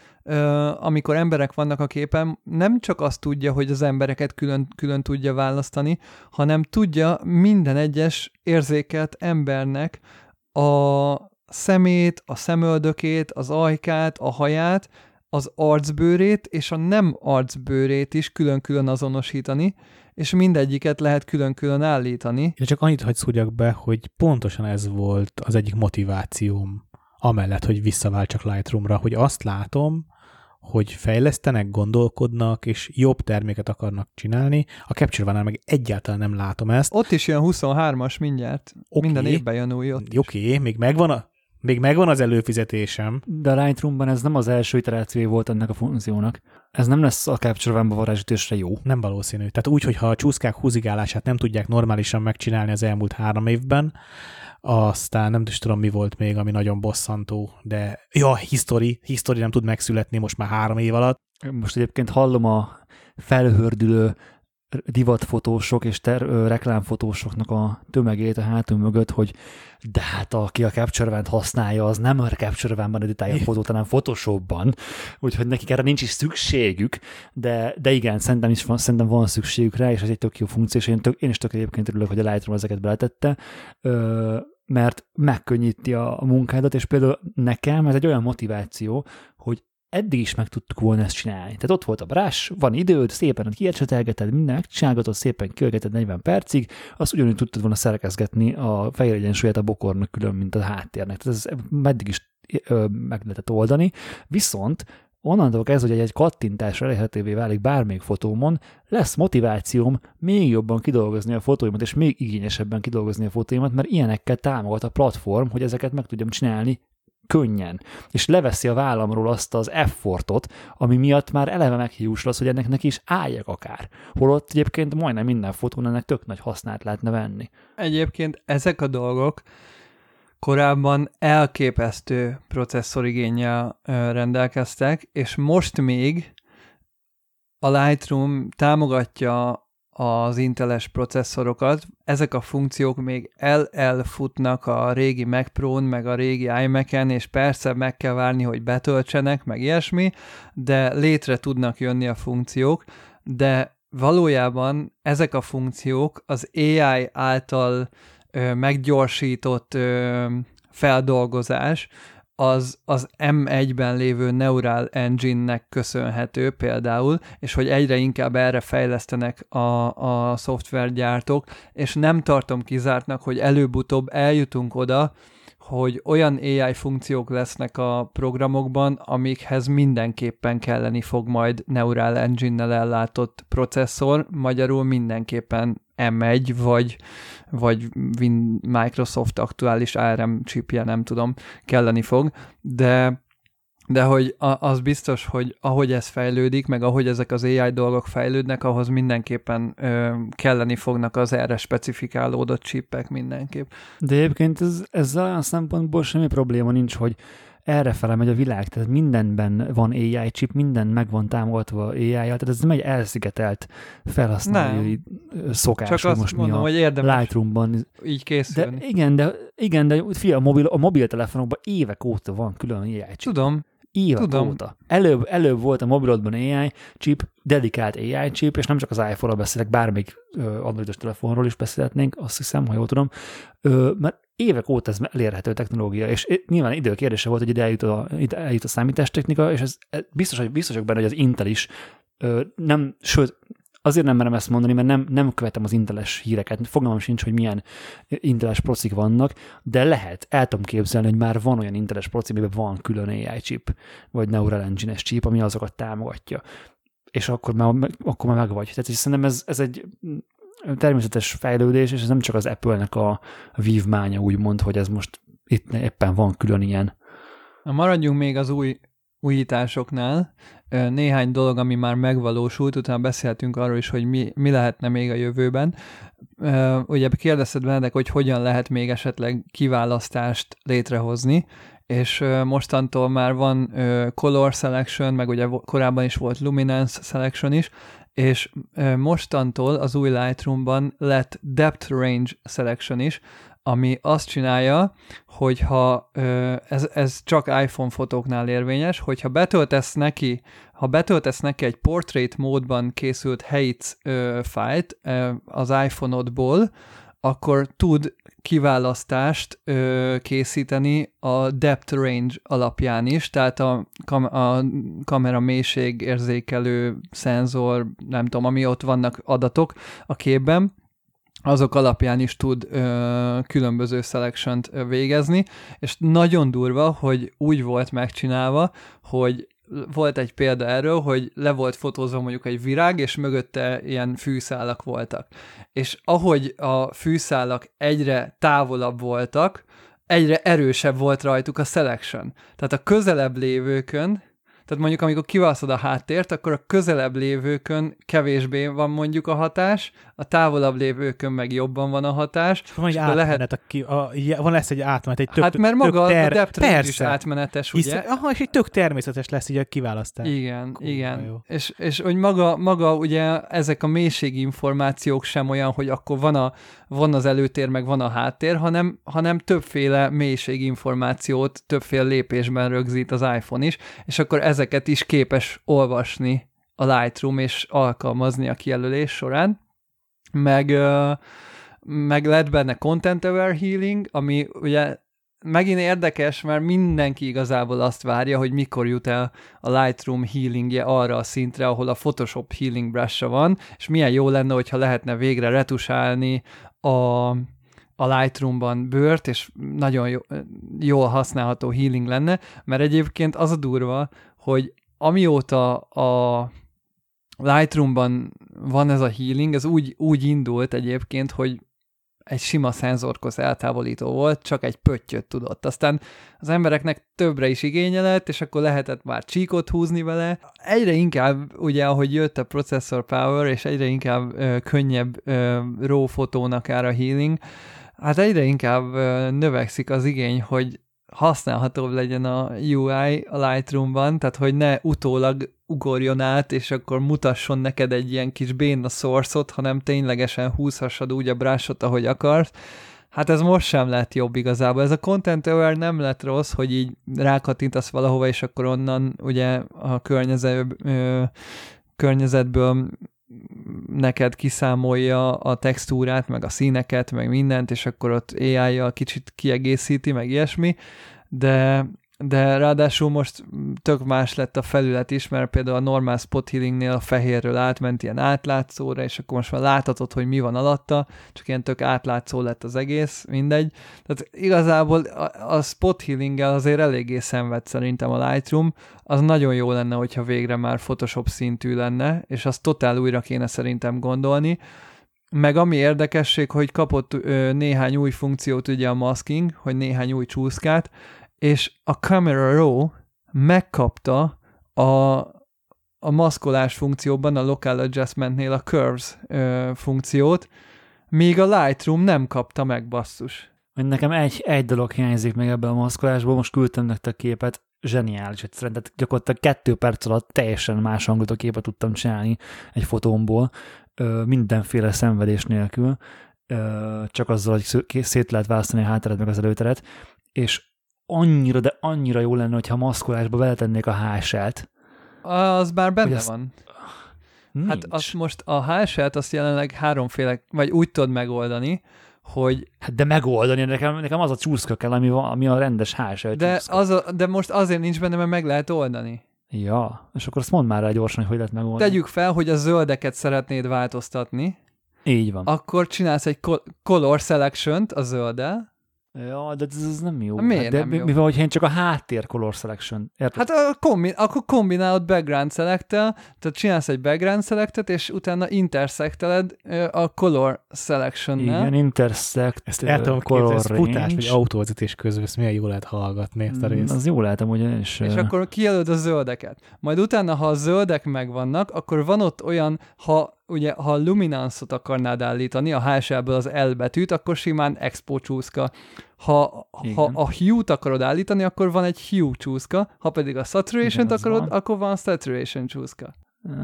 amikor emberek vannak a képen, nem csak azt tudja, hogy az embereket külön, külön tudja választani, hanem tudja minden egyes érzékelt embernek a szemét, a szemöldökét, az ajkát, a haját, az arcbőrét és a nem arcbőrét is külön-külön azonosítani, és mindegyiket lehet külön-külön állítani. Én csak annyit hagy szúrjak be, hogy pontosan ez volt az egyik motivációm, amellett, hogy visszaváltsak Lightroomra, hogy azt látom, hogy fejlesztenek, gondolkodnak, és jobb terméket akarnak csinálni. A Capture one meg egyáltalán nem látom ezt. Ott is jön 23-as mindjárt. Okay. Minden évben jön új ott Oké, okay, még megvan a, még megvan az előfizetésem. De a Lightroomban ez nem az első iteráció volt ennek a funkciónak. Ez nem lesz a Capture One-ba varázsütésre jó. Nem valószínű. Tehát úgy, hogyha a csúszkák húzigálását nem tudják normálisan megcsinálni az elmúlt három évben, aztán nem is tudom, mi volt még, ami nagyon bosszantó, de ja, history, history nem tud megszületni most már három év alatt. Most egyébként hallom a felhördülő divatfotósok és ter, ö, reklámfotósoknak a tömegét a hátul mögött, hogy de hát aki a capture használja, az nem a capture one editálja a fotót, hanem Photoshopban, úgyhogy nekik erre nincs is szükségük, de, de igen, szerintem is van, szerintem van szükségük rá, és ez egy tök jó funkció, és én, tök, én is tök egyébként örülök, hogy a Lightroom ezeket beletette, ö, mert megkönnyíti a, a munkádat, és például nekem ez egy olyan motiváció, eddig is meg tudtuk volna ezt csinálni. Tehát ott volt a brás, van időd, szépen ott kiecsetelgeted, minden csinálgatod, szépen kiölgeted 40 percig, azt ugyanúgy tudtad volna szerkezgetni a fehér egyensúlyát a bokornak külön, mint a háttérnek. Tehát ez meddig is ö, meg lehetett oldani. Viszont onnantól kezdve, hogy egy kattintásra elérhetővé válik bármelyik fotómon, lesz motivációm még jobban kidolgozni a fotóimat, és még igényesebben kidolgozni a fotóimat, mert ilyenekkel támogat a platform, hogy ezeket meg tudjam csinálni könnyen, és leveszi a vállamról azt az effortot, ami miatt már eleve meghiúsul az, hogy ennek neki is álljak akár. Holott egyébként majdnem minden fotón ennek tök nagy hasznát lehetne venni. Egyébként ezek a dolgok korábban elképesztő processzorigényel rendelkeztek, és most még a Lightroom támogatja az Inteles processzorokat, ezek a funkciók még el-elfutnak a régi Mac Pro-n, meg a régi iMac-en, és persze meg kell várni, hogy betöltsenek, meg ilyesmi, de létre tudnak jönni a funkciók, de valójában ezek a funkciók az AI által ö, meggyorsított ö, feldolgozás, az, az M1-ben lévő Neural Engine-nek köszönhető például, és hogy egyre inkább erre fejlesztenek a, a szoftvergyártók, és nem tartom kizártnak, hogy előbb-utóbb eljutunk oda, hogy olyan AI funkciók lesznek a programokban, amikhez mindenképpen kelleni fog majd Neural Engine-nel ellátott processzor, magyarul mindenképpen M1, vagy, vagy Win Microsoft aktuális ARM chipje, nem tudom, kelleni fog, de de hogy az biztos, hogy ahogy ez fejlődik, meg ahogy ezek az AI dolgok fejlődnek, ahhoz mindenképpen ö, kelleni fognak az erre specifikálódott chipek mindenképp. De egyébként ez, ez olyan szempontból semmi probléma nincs, hogy erre fele megy a világ, tehát mindenben van AI chip, minden meg van támogatva AI-jal, tehát ez nem egy elszigetelt felhasználói nem. szokás, Csak azt most mondom, mi a hogy érdemes Lightroom-ban. így készülni. De igen, de, igen, de fia, a, mobil, a mobiltelefonokban évek óta van külön AI chip. Tudom, Évek Tudom. óta. Előbb, előbb volt a mobilodban AI chip, dedikált AI chip, és nem csak az iPhone-ról beszélek, bármelyik androidos telefonról is beszélhetnénk, azt hiszem, ha jól tudom, ö, mert évek óta ez elérhető technológia, és nyilván idő kérdése volt, hogy ide eljut a, ide eljut a számítástechnika, és ez biztos, hogy biztosok benne, hogy az Intel is ö, nem, sőt, azért nem merem ezt mondani, mert nem, nem követem az inteles híreket, fogalmam sincs, hogy milyen inteles procik vannak, de lehet, el tudom képzelni, hogy már van olyan inteles proci, amiben van külön AI chip, vagy Neural Engine-es chip, ami azokat támogatja. És akkor már, akkor már meg. Tehát szerintem ez, ez egy természetes fejlődés, és ez nem csak az Apple-nek a vívmánya, úgymond, hogy ez most itt éppen van külön ilyen. Na, maradjunk még az új újításoknál. Néhány dolog, ami már megvalósult, utána beszéltünk arról is, hogy mi, mi lehetne még a jövőben. Ugye kérdezted Benedek, hogy hogyan lehet még esetleg kiválasztást létrehozni, és mostantól már van Color Selection, meg ugye korábban is volt Luminance Selection is, és mostantól az új Lightroom-ban lett Depth Range Selection is, ami azt csinálja, hogyha ez, ez csak iPhone fotóknál érvényes, hogyha betöltesz neki, ha betöltesz neki egy portrait módban készült Heights fájlt az iPhone-odból, akkor tud kiválasztást ö, készíteni a depth range alapján is, tehát a, kam- a kamera mélység érzékelő szenzor, nem tudom, ami ott vannak adatok a képben, azok alapján is tud ö, különböző selection végezni, és nagyon durva, hogy úgy volt megcsinálva, hogy volt egy példa erről, hogy le volt fotózva mondjuk egy virág, és mögötte ilyen fűszálak voltak. És ahogy a fűszálak egyre távolabb voltak, egyre erősebb volt rajtuk a selection. Tehát a közelebb lévőkön tehát mondjuk, amikor kiválasztod a háttért, akkor a közelebb lévőkön kevésbé van mondjuk a hatás, a távolabb lévőkön meg jobban van a hatás. És van egy átmenet, lehet... aki, a, van lesz egy átmenet, egy tök, Hát mert maga tök ter... a depth Persze. is átmenetes, Hisz, ugye? Aha, és egy tök természetes lesz így a kiválasztás. Igen, Kúra, igen. Jó. És, és hogy maga, maga ugye ezek a mélységi információk sem olyan, hogy akkor van, a, van az előtér, meg van a háttér, hanem, hanem többféle mélységi információt többféle lépésben rögzít az iPhone is, és akkor ez ezeket is képes olvasni a Lightroom és alkalmazni a kijelölés során. Meg, meg lett benne Content Aware Healing, ami ugye megint érdekes, mert mindenki igazából azt várja, hogy mikor jut el a Lightroom healingje arra a szintre, ahol a Photoshop healing brush van, és milyen jó lenne, hogyha lehetne végre retusálni a, a Lightroom-ban bőrt, és nagyon jó, jól használható healing lenne, mert egyébként az a durva, hogy amióta a Lightroom-ban van ez a healing, ez úgy, úgy indult egyébként, hogy egy sima szenzorkoz eltávolító volt, csak egy pöttyöt tudott. Aztán az embereknek többre is igénye lett, és akkor lehetett már csíkot húzni vele. Egyre inkább, ugye, ahogy jött a processor power, és egyre inkább ö, könnyebb ö, RAW fotónak áll a healing, hát egyre inkább ö, növekszik az igény, hogy használhatóbb legyen a UI a Lightroom-ban, tehát hogy ne utólag ugorjon át, és akkor mutasson neked egy ilyen kis béna source hanem ténylegesen húzhassad úgy a brushot, ahogy akarsz. Hát ez most sem lett jobb igazából. Ez a Content Aware nem lett rossz, hogy így rákattintasz valahova, és akkor onnan ugye a környezet, ö, környezetből neked kiszámolja a textúrát, meg a színeket, meg mindent, és akkor ott AI-jal kicsit kiegészíti, meg ilyesmi, de de ráadásul most tök más lett a felület is, mert például a normál spot healingnél a fehérről átment ilyen átlátszóra, és akkor most már láthatod, hogy mi van alatta, csak ilyen tök átlátszó lett az egész, mindegy. Tehát igazából a, a spot healinggel azért eléggé szenved szerintem a Lightroom, az nagyon jó lenne, hogyha végre már Photoshop szintű lenne, és azt totál újra kéne szerintem gondolni. Meg ami érdekesség, hogy kapott ö, néhány új funkciót ugye a masking, hogy néhány új csúszkát, és a Camera Raw megkapta a, a maszkolás funkcióban, a Local Adjustmentnél a Curves ö, funkciót, míg a Lightroom nem kapta meg basszus. Nekem egy, egy dolog hiányzik még ebből a maszkolásból, most küldtem nektek képet, zseniális egyszerűen, tehát gyakorlatilag kettő perc alatt teljesen más hangot a képet tudtam csinálni egy fotómból, mindenféle szenvedés nélkül, csak azzal, hogy szét lehet választani a hátteret meg az előteret, és annyira, de annyira jó lenne, hogyha maszkolásba beletennék a HSL-t. Az már benne azt... van. Nincs. Hát azt most a HSL-t azt jelenleg háromféle, vagy úgy tudod megoldani, hogy... Hát de megoldani, nekem, nekem az a csúszka kell, ami, van, ami a rendes HSL de, az a, de most azért nincs benne, mert meg lehet oldani. Ja, és akkor azt mondd már rá gyorsan, hogy hogy lehet megoldani. Tegyük fel, hogy a zöldeket szeretnéd változtatni. Így van. Akkor csinálsz egy color selection-t a zölddel, Ja, de ez, ez nem jó. Miért hát, de nem jó? Mivel, hogy én csak a háttér color selection. Érted? Hát a kombi- akkor kombinálod background select tehát csinálsz egy background selectet, és utána intersecteled a color selection -nel. Igen, intersect Ezt el tudom képzelni, ez futás vagy autóvezetés közben, ezt milyen jól lehet hallgatni ezt a mm, részt. Az jó látom, ugyanis. És akkor kijelöd a zöldeket. Majd utána, ha a zöldek megvannak, akkor van ott olyan, ha ugye, ha a luminance-ot akarnád állítani, a HSL-ből az L betűt, akkor simán expo csúszka. Ha, ha a hue-t akarod állítani, akkor van egy hue csúszka, ha pedig a saturation-t akarod, van. akkor van saturation csúszka. Uh,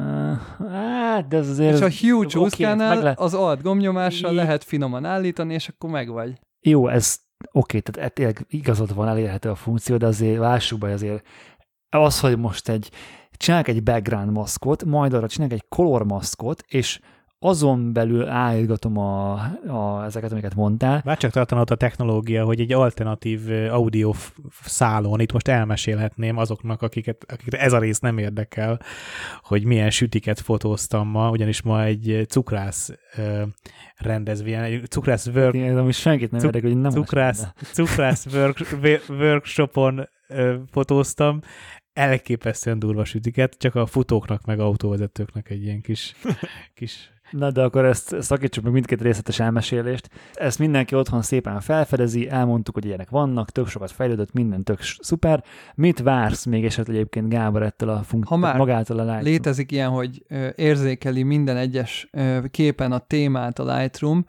hát, de ez azért... És a hue csúszkánál okay, az alt gombnyomással I... lehet finoman állítani, és akkor megvagy. Jó, ez oké, okay, tehát tényleg igazad van, elérhető a funkció, de azért lássuk be azért az, hogy most egy csinálok egy background maszkot, majd arra csinálok egy color maszkot, és azon belül állítgatom a, a, ezeket, amiket mondtál. Bár csak tartana ott a technológia, hogy egy alternatív audio szálon, itt most elmesélhetném azoknak, akiket, akiket ez a rész nem érdekel, hogy milyen sütiket fotóztam ma, ugyanis ma egy cukrász rendezvény, egy cukrász work... Igen, ami senkit nem érdekel, hogy nem cukrász, cukrász work, workshopon fotóztam, elképesztően durva sütiket, csak a futóknak meg autóvezetőknek egy ilyen kis, kis Na de akkor ezt szakítsuk meg mindkét részletes elmesélést. Ezt mindenki otthon szépen felfedezi, elmondtuk, hogy ilyenek vannak, tök sokat fejlődött, minden tök szuper. Mit vársz még esetleg egyébként Gábor ettől a funkciót, magától a Lightroom? létezik ilyen, hogy érzékeli minden egyes képen a témát a Lightroom,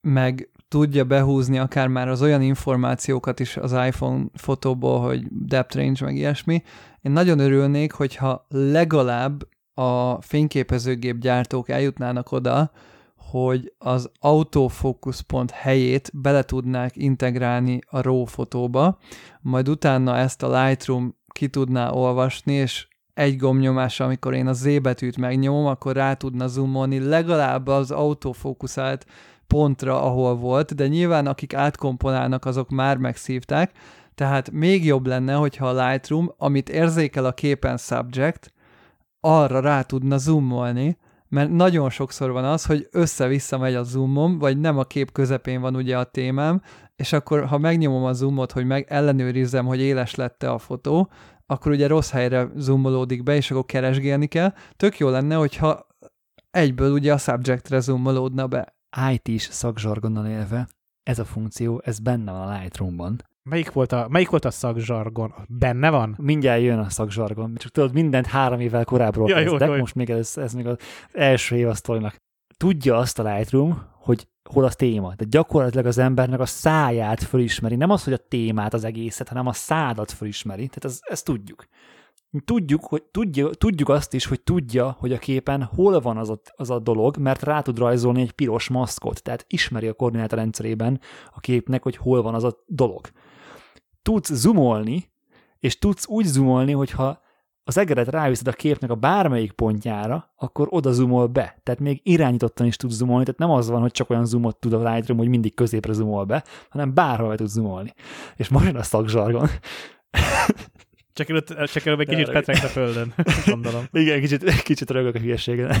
meg tudja behúzni akár már az olyan információkat is az iPhone fotóból, hogy depth range, meg ilyesmi. Én nagyon örülnék, hogyha legalább a fényképezőgép gyártók eljutnának oda, hogy az autofókuszpont helyét bele tudnák integrálni a RAW fotóba, majd utána ezt a Lightroom ki tudná olvasni, és egy gombnyomás, amikor én a Z betűt megnyomom, akkor rá tudna zoomolni legalább az autofókuszált pontra, ahol volt, de nyilván akik átkomponálnak, azok már megszívták, tehát még jobb lenne, hogyha a Lightroom, amit érzékel a képen subject, arra rá tudna zoomolni, mert nagyon sokszor van az, hogy össze-vissza megy a zoomom, vagy nem a kép közepén van ugye a témám, és akkor ha megnyomom a zoomot, hogy meg ellenőrizzem, hogy éles lette a fotó, akkor ugye rossz helyre zoomolódik be, és akkor keresgélni kell. Tök jó lenne, hogyha egyből ugye a subjectre zoomolódna be IT-s szakzsargonnal élve, ez a funkció, ez benne van a Lightroom-ban. Melyik volt a, melyik volt a szakzsargon? Benne van? Mindjárt jön a szakzsargon. Csak tudod, mindent három évvel korábbról Ja, kezdek, jó, jó. most még ez, ez még az első év a sztorinak. Tudja azt a Lightroom, hogy hol a téma. De gyakorlatilag az embernek a száját fölismeri. Nem az, hogy a témát, az egészet, hanem a szádat fölismeri. Tehát ez, ezt tudjuk. Tudjuk, hogy tudja, tudjuk azt is, hogy tudja, hogy a képen hol van az a, az a dolog, mert rá tud rajzolni egy piros maszkot. Tehát ismeri a koordinátorrendszerében a képnek, hogy hol van az a dolog. Tudsz zoomolni, és tudsz úgy zoomolni, hogyha az egeret ráviszed a képnek a bármelyik pontjára, akkor oda zoomol be. Tehát még irányítottan is tudsz zoomolni, tehát nem az van, hogy csak olyan zoomot tud a Lightroom, hogy mindig középre zoomol be, hanem bárhol be tudsz zoomolni. És most jön a szakzsargon. Csak előtt, csak előbb egy kicsit petrengt a földön, gondolom. Igen, kicsit, kicsit rögök a hülyeségen.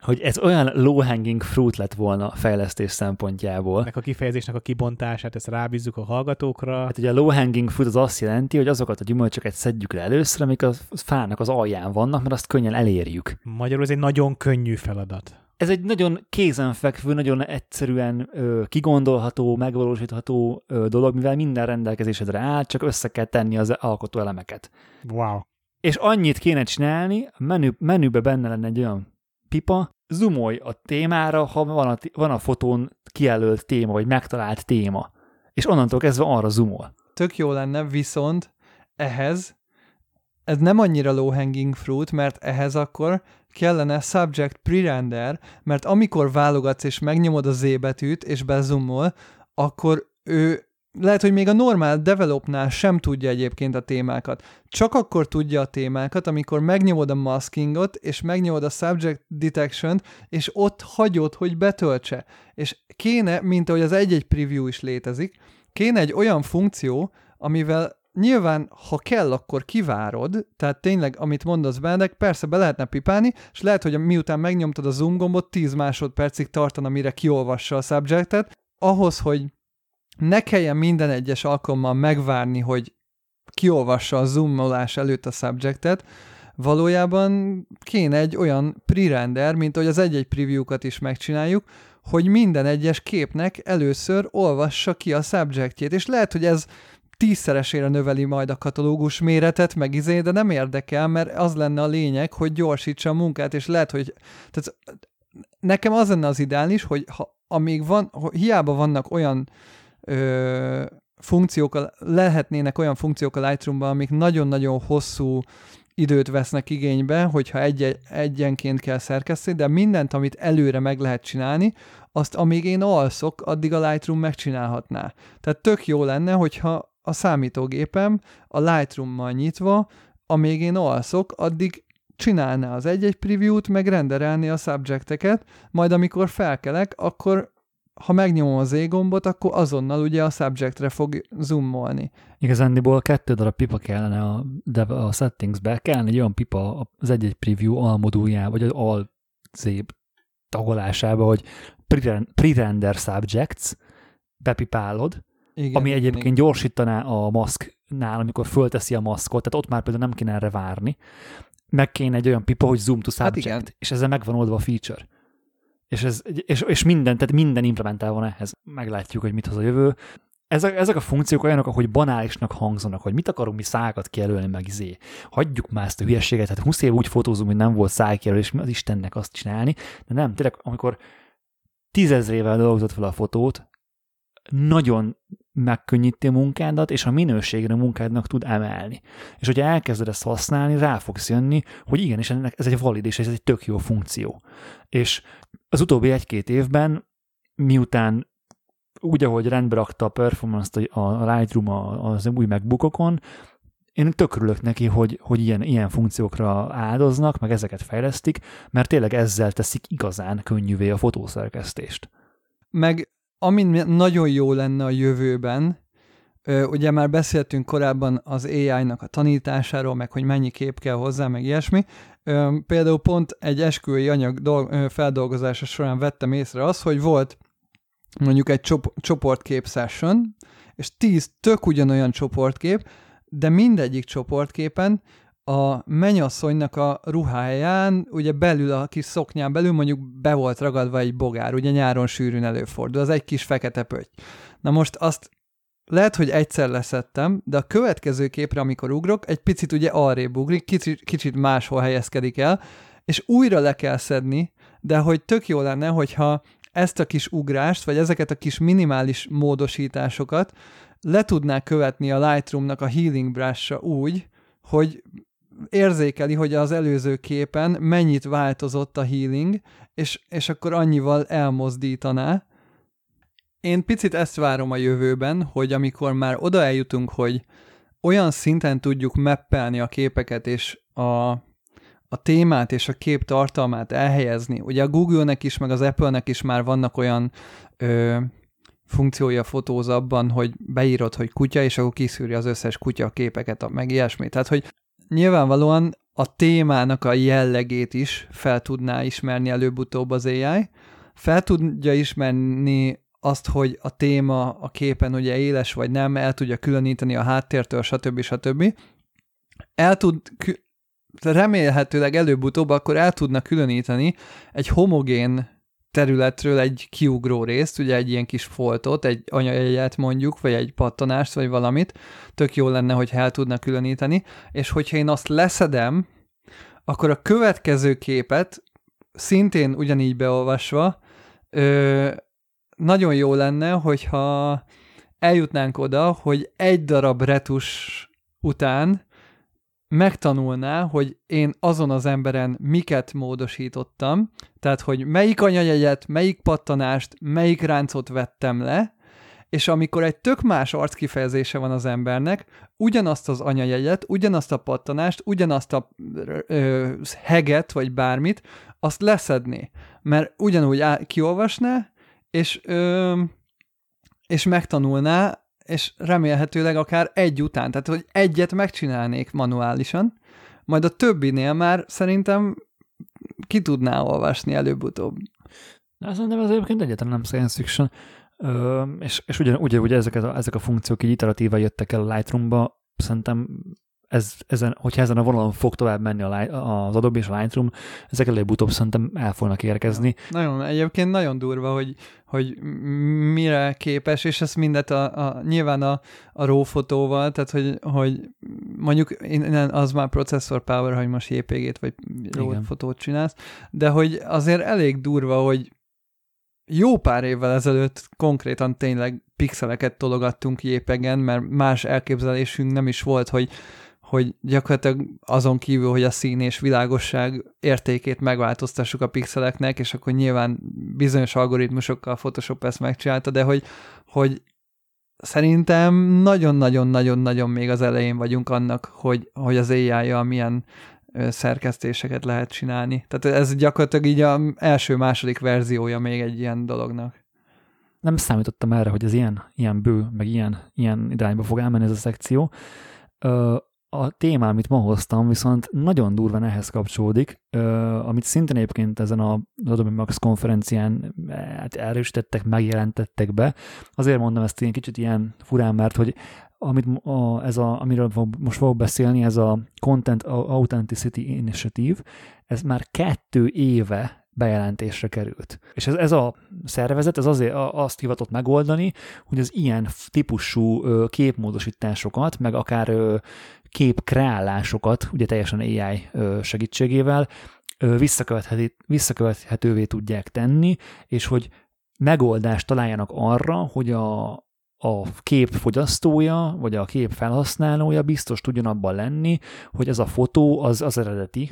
hogy ez olyan low-hanging fruit lett volna a fejlesztés szempontjából. Ennek a kifejezésnek a kibontását, ezt rábízzuk a hallgatókra. Hát ugye a low-hanging fruit az azt jelenti, hogy azokat a gyümölcsöket szedjük le először, amik a fának az alján vannak, mert azt könnyen elérjük. Magyarul ez egy nagyon könnyű feladat. Ez egy nagyon kézenfekvő, nagyon egyszerűen ö, kigondolható, megvalósítható ö, dolog, mivel minden rendelkezésedre áll, csak össze kell tenni az alkotó elemeket. Wow. És annyit kéne csinálni, a menü, menübe benne lenne egy olyan pipa, zoomolj a témára, ha van a, van a fotón kijelölt téma, vagy megtalált téma. És onnantól kezdve arra zoomol. Tök jó lenne, viszont ehhez ez nem annyira low hanging fruit, mert ehhez akkor kellene subject pre-render, mert amikor válogatsz és megnyomod a Z betűt és bezumol, akkor ő lehet, hogy még a normál developnál sem tudja egyébként a témákat. Csak akkor tudja a témákat, amikor megnyomod a maskingot, és megnyomod a subject detection és ott hagyod, hogy betöltse. És kéne, mint ahogy az egy-egy preview is létezik, kéne egy olyan funkció, amivel nyilván, ha kell, akkor kivárod, tehát tényleg, amit mondasz Benedek, persze be lehetne pipálni, és lehet, hogy miután megnyomtad a zoom gombot, 10 másodpercig tartana, mire kiolvassa a subjectet, ahhoz, hogy ne kelljen minden egyes alkalommal megvárni, hogy kiolvassa a zoomolás előtt a subjectet, valójában kéne egy olyan pre-render, mint hogy az egy-egy preview-kat is megcsináljuk, hogy minden egyes képnek először olvassa ki a subjectjét, és lehet, hogy ez tízszeresére növeli majd a katalógus méretet, meg izé, de nem érdekel, mert az lenne a lényeg, hogy gyorsítsa a munkát, és lehet, hogy tehát nekem az lenne az ideális, hogy ha, amíg van, hiába vannak olyan ö, funkciók, lehetnének olyan funkciók a Lightroom-ban, amik nagyon-nagyon hosszú időt vesznek igénybe, hogyha egy egyenként kell szerkeszteni, de mindent, amit előre meg lehet csinálni, azt amíg én alszok, addig a Lightroom megcsinálhatná. Tehát tök jó lenne, hogyha a számítógépem a Lightroom-mal nyitva, amíg én alszok, addig csinálná az egy-egy preview-t, meg renderelni a subjecteket, majd amikor felkelek, akkor ha megnyomom az gombot, akkor azonnal ugye a subjectre fog zoomolni. Igazándiból kettő darab pipa kellene a, de a settingsbe, kellene egy olyan pipa az egy-egy preview almoduljába, vagy az al szép tagolásába, hogy pre- pre-render subjects, bepipálod, Igen, ami igen, egyébként gyorsítaná a maszknál, amikor fölteszi a maszkot, tehát ott már például nem kéne erre várni. Meg kéne egy olyan pipa, hogy zoom to Hát subject, igen. és ezzel megvan oldva a feature. És, ez, és, és minden, tehát minden implementál van ehhez. Meglátjuk, hogy mit hoz a jövő. Ezek, ezek a funkciók olyanok, hogy banálisnak hangzanak, hogy mit akarunk mi szákat kijelölni, meg izé. Hagyjuk már ezt a hülyeséget, hát 20 év úgy fotózunk, hogy nem volt szájkijelölés, mi az Istennek azt csinálni, de nem, tényleg, amikor tízezrével dolgozott fel a fotót, nagyon megkönnyíti a munkádat, és a minőségre a munkádnak tud emelni. És hogyha elkezded ezt használni, rá fogsz jönni, hogy igenis ennek ez egy valid, és ez egy tök jó funkció. És az utóbbi egy-két évben, miután úgy, ahogy rendbe rakta a performance-t a Lightroom az új MacBookokon, én tök örülök neki, hogy, hogy ilyen, ilyen funkciókra áldoznak, meg ezeket fejlesztik, mert tényleg ezzel teszik igazán könnyűvé a fotószerkesztést. Meg amin nagyon jó lenne a jövőben, ugye már beszéltünk korábban az AI-nak a tanításáról, meg hogy mennyi kép kell hozzá, meg ilyesmi. Például pont egy esküvői anyag feldolgozása során vettem észre az, hogy volt mondjuk egy csop- csoportkép session, és tíz tök ugyanolyan csoportkép, de mindegyik csoportképen a menyasszonynak a ruháján, ugye belül a kis szoknyán belül mondjuk be volt ragadva egy bogár, ugye nyáron sűrűn előfordul, az egy kis fekete pötty. Na most azt lehet, hogy egyszer leszettem, de a következő képre, amikor ugrok, egy picit ugye arrébb ugrik, kicsit, kicsit máshol helyezkedik el, és újra le kell szedni, de hogy tök jó lenne, hogyha ezt a kis ugrást, vagy ezeket a kis minimális módosításokat le tudná követni a Lightroom-nak a Healing brush úgy, hogy érzékeli, hogy az előző képen mennyit változott a healing, és, és akkor annyival elmozdítaná. Én picit ezt várom a jövőben, hogy amikor már oda eljutunk, hogy olyan szinten tudjuk meppelni a képeket, és a, a témát és a kép tartalmát elhelyezni. Ugye a Google-nek is, meg az Apple-nek is már vannak olyan ö, funkciója fotóz abban, hogy beírod, hogy kutya, és akkor kiszűri az összes kutya képeket, meg ilyesmi. Tehát, hogy nyilvánvalóan a témának a jellegét is fel tudná ismerni előbb-utóbb az AI, fel tudja ismerni azt, hogy a téma a képen ugye éles vagy nem, el tudja különíteni a háttértől, stb. stb. El tud, remélhetőleg előbb-utóbb akkor el tudna különíteni egy homogén területről egy kiugró részt, ugye egy ilyen kis foltot, egy anyajegyet mondjuk, vagy egy pattanást, vagy valamit, tök jó lenne, hogy el tudna különíteni, és hogyha én azt leszedem, akkor a következő képet szintén ugyanígy beolvasva ö, nagyon jó lenne, hogyha eljutnánk oda, hogy egy darab retus után megtanulná, hogy én azon az emberen miket módosítottam, tehát hogy melyik anyajegyet, melyik pattanást, melyik ráncot vettem le, és amikor egy tök más arckifejezése van az embernek, ugyanazt az anyajegyet, ugyanazt a pattanást, ugyanazt a ö, heget, vagy bármit, azt leszedné. Mert ugyanúgy á, kiolvasná, és, ö, és megtanulná, és remélhetőleg akár egy után, tehát hogy egyet megcsinálnék manuálisan, majd a többinél már szerintem ki tudná olvasni előbb-utóbb. De szerintem ez egyébként egyáltalán nem science fiction. Ö, és, és ugye, ugye, ugye ezek, a, ezek a funkciók így iteratíva jöttek el a Lightroom-ba, szerintem ez, ezen, hogyha ezen a vonalon fog tovább menni a, az Adobe és a Lightroom, ezek előbb-utóbb szerintem el fognak érkezni. Nagyon, egyébként nagyon durva, hogy, hogy mire képes, és ezt mindet a, a, nyilván a, a RAW fotóval, tehát hogy, hogy mondjuk innen az már processor power, hogy most JPG-t vagy RAW fotót csinálsz, de hogy azért elég durva, hogy jó pár évvel ezelőtt konkrétan tényleg pixeleket tologattunk jépegen, mert más elképzelésünk nem is volt, hogy hogy gyakorlatilag azon kívül, hogy a szín és világosság értékét megváltoztassuk a pixeleknek, és akkor nyilván bizonyos algoritmusokkal Photoshop ezt megcsinálta, de hogy, hogy szerintem nagyon-nagyon-nagyon-nagyon még az elején vagyunk annak, hogy, hogy az AI-jal milyen szerkesztéseket lehet csinálni. Tehát ez gyakorlatilag így a első-második verziója még egy ilyen dolognak. Nem számítottam erre, hogy ez ilyen, ilyen bő, meg ilyen, ilyen irányba fog elmenni ez a szekció a téma, amit ma hoztam, viszont nagyon durván ehhez kapcsolódik, amit szintén egyébként ezen a Adobe Max konferencián hát erősítettek, megjelentettek be. Azért mondom ezt ilyen kicsit ilyen furán, mert hogy amit a, ez a, amiről most fogok beszélni, ez a Content Authenticity Initiative, ez már kettő éve bejelentésre került. És ez, ez a szervezet ez azért azt hivatott megoldani, hogy az ilyen típusú képmódosításokat, meg akár képkreálásokat, ugye teljesen AI segítségével visszakövethetővé tudják tenni, és hogy megoldást találjanak arra, hogy a, a kép fogyasztója, vagy a kép felhasználója biztos tudjon abban lenni, hogy ez a fotó az az eredeti,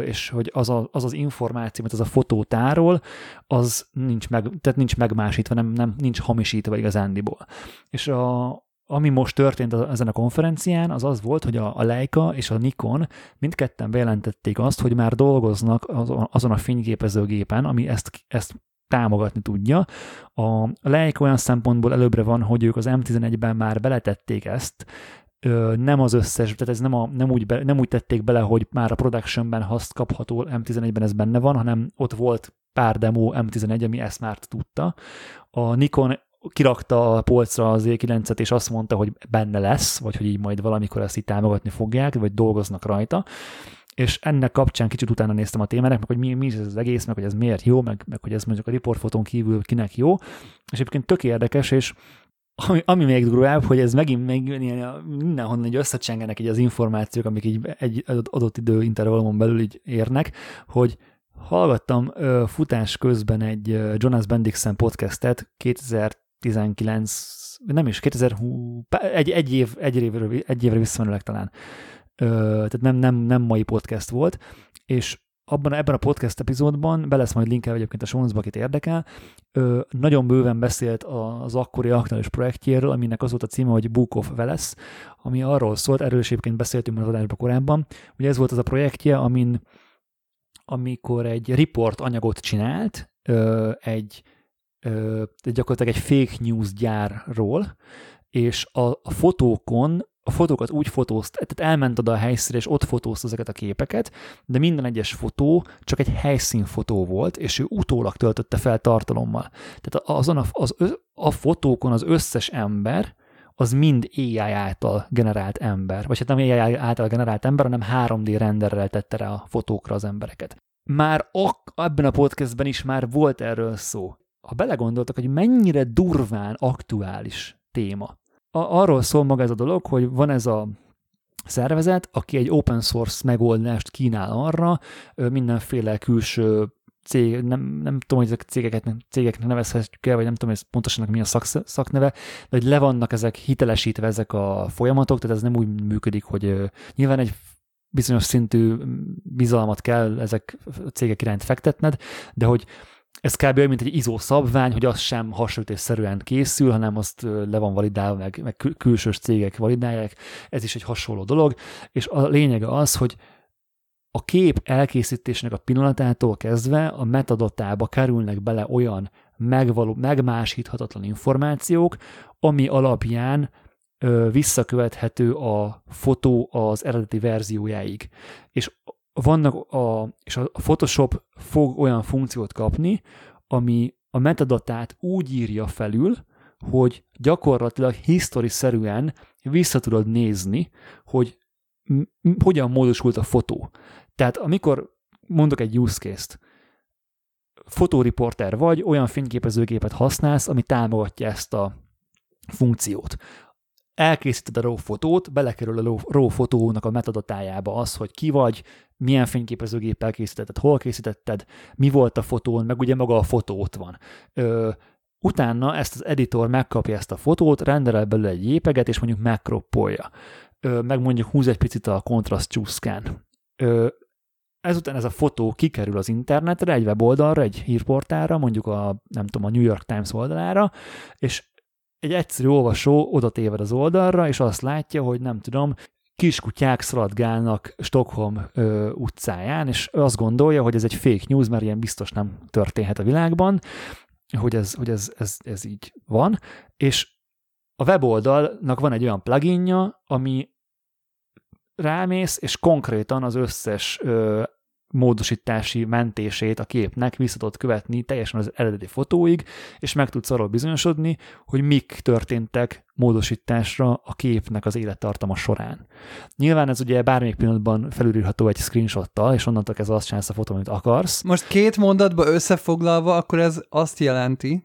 és hogy az, a, az az információ, amit az a fotó tárol, az nincs, meg, tehát nincs megmásítva, nem, nem, nincs hamisítva igazándiból. És a, ami most történt ezen a konferencián, az az volt, hogy a, Leica és a Nikon mindketten bejelentették azt, hogy már dolgoznak azon a fényképezőgépen, ami ezt, ezt támogatni tudja. A Leica olyan szempontból előbbre van, hogy ők az M11-ben már beletették ezt, nem az összes, tehát ez nem, a, nem, úgy be, nem úgy tették bele, hogy már a productionben haszt kapható M11-ben ez benne van, hanem ott volt pár demo M11, ami ezt már tudta. A Nikon kirakta a polcra az E9-et, és azt mondta, hogy benne lesz, vagy hogy így majd valamikor ezt így támogatni fogják, vagy dolgoznak rajta. És ennek kapcsán kicsit utána néztem a témának, meg hogy mi, mi ez az egész, meg hogy ez miért jó, meg, meg hogy ez mondjuk a riportfotón kívül kinek jó, és egyébként tök érdekes, és ami, ami még durvább, hogy ez megint még ilyen, mindenhonnan egy összecsengenek így az információk, amik így egy adott idő intervallumon belül így érnek, hogy hallgattam futás közben egy Jonas Bendixen podcastet 2019, nem is, 2020, egy, egy, év, egy, évre, egy évre visszamenőleg talán. Ö, tehát nem, nem, nem mai podcast volt, és abban, ebben a podcast epizódban, be lesz majd linkel egyébként a Sónzba, akit érdekel, ö, nagyon bőven beszélt az akkori aktuális projektjéről, aminek az volt a címe, hogy Book of Veles, ami arról szólt, erről is egyébként beszéltünk az adásban korábban, ugye ez volt az a projektje, amin amikor egy report anyagot csinált, ö, egy gyakorlatilag egy fake news gyárról, és a, a fotókon a fotókat úgy fotózt, tehát elment oda a helyszínre, és ott fotózta ezeket a képeket, de minden egyes fotó csak egy helyszínfotó volt, és ő utólag töltötte fel tartalommal. Tehát azon a, az, a fotókon az összes ember, az mind AI által generált ember. Vagy hát nem AI által generált ember, hanem 3D renderrel tette rá a fotókra az embereket. Már ak- ebben a podcastben is már volt erről szó. Ha belegondoltak, hogy mennyire durván aktuális téma, arról szól maga ez a dolog, hogy van ez a szervezet, aki egy open source megoldást kínál arra, mindenféle külső cég, nem, nem tudom, hogy ezek cégeket, cégeknek nevezhetjük el, vagy nem tudom, hogy ez pontosan mi a szak, szakneve, de hogy le vannak ezek hitelesítve ezek a folyamatok, tehát ez nem úgy működik, hogy nyilván egy bizonyos szintű bizalmat kell ezek a cégek iránt fektetned, de hogy ez kb. mint egy izó szabvány, hogy az sem hasonlítésszerűen készül, hanem azt le van validálva, meg, meg külsős cégek validálják, ez is egy hasonló dolog, és a lényege az, hogy a kép elkészítésnek a pillanatától kezdve a metadatába kerülnek bele olyan megvaló, megmásíthatatlan információk, ami alapján visszakövethető a fotó az eredeti verziójáig. És vannak a, és a Photoshop fog olyan funkciót kapni, ami a metadatát úgy írja felül, hogy gyakorlatilag history-szerűen vissza tudod nézni, hogy hogyan módosult a fotó. Tehát amikor mondok egy use case-t, fotóriporter vagy, olyan fényképezőgépet használsz, ami támogatja ezt a funkciót elkészíted a RAW fotót, belekerül a RAW fotónak a metadatájába az, hogy ki vagy, milyen fényképezőgéppel készítetted, hol készítetted, mi volt a fotón, meg ugye maga a fotó ott van. Ö, utána ezt az editor megkapja ezt a fotót, renderel belőle egy jépeget, és mondjuk megkroppolja. Ö, meg mondjuk húz egy picit a kontraszt csúszkán. Ö, ezután ez a fotó kikerül az internetre, egy weboldalra, egy hírportára, mondjuk a, nem tudom, a New York Times oldalára, és egy egyszerű olvasó oda téved az oldalra, és azt látja, hogy nem tudom, kiskutyák szaladgálnak Stockholm ö, utcáján, és azt gondolja, hogy ez egy fake news, mert ilyen biztos nem történhet a világban, hogy ez, hogy ez, ez, ez így van, és a weboldalnak van egy olyan pluginja, ami rámész, és konkrétan az összes ö, módosítási mentését a képnek vissza tudod követni teljesen az eredeti fotóig, és meg tudsz arról bizonyosodni, hogy mik történtek módosításra a képnek az élettartama során. Nyilván ez ugye bármelyik pillanatban felülírható egy screenshottal, és onnantól ez azt csinálsz a fotó, amit akarsz. Most két mondatba összefoglalva, akkor ez azt jelenti,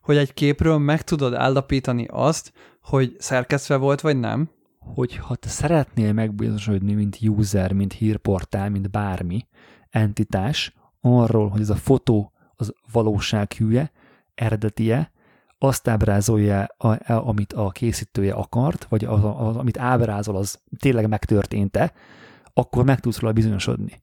hogy egy képről meg tudod állapítani azt, hogy szerkesztve volt, vagy nem, hogy ha te szeretnél megbizonyosodni, mint user, mint hírportál, mint bármi entitás, arról, hogy ez a fotó az valósághűje, eredetie, azt ábrázolja, amit a készítője akart, vagy az, az, amit ábrázol, az tényleg megtörtént-e, akkor meg tudsz róla bizonyosodni.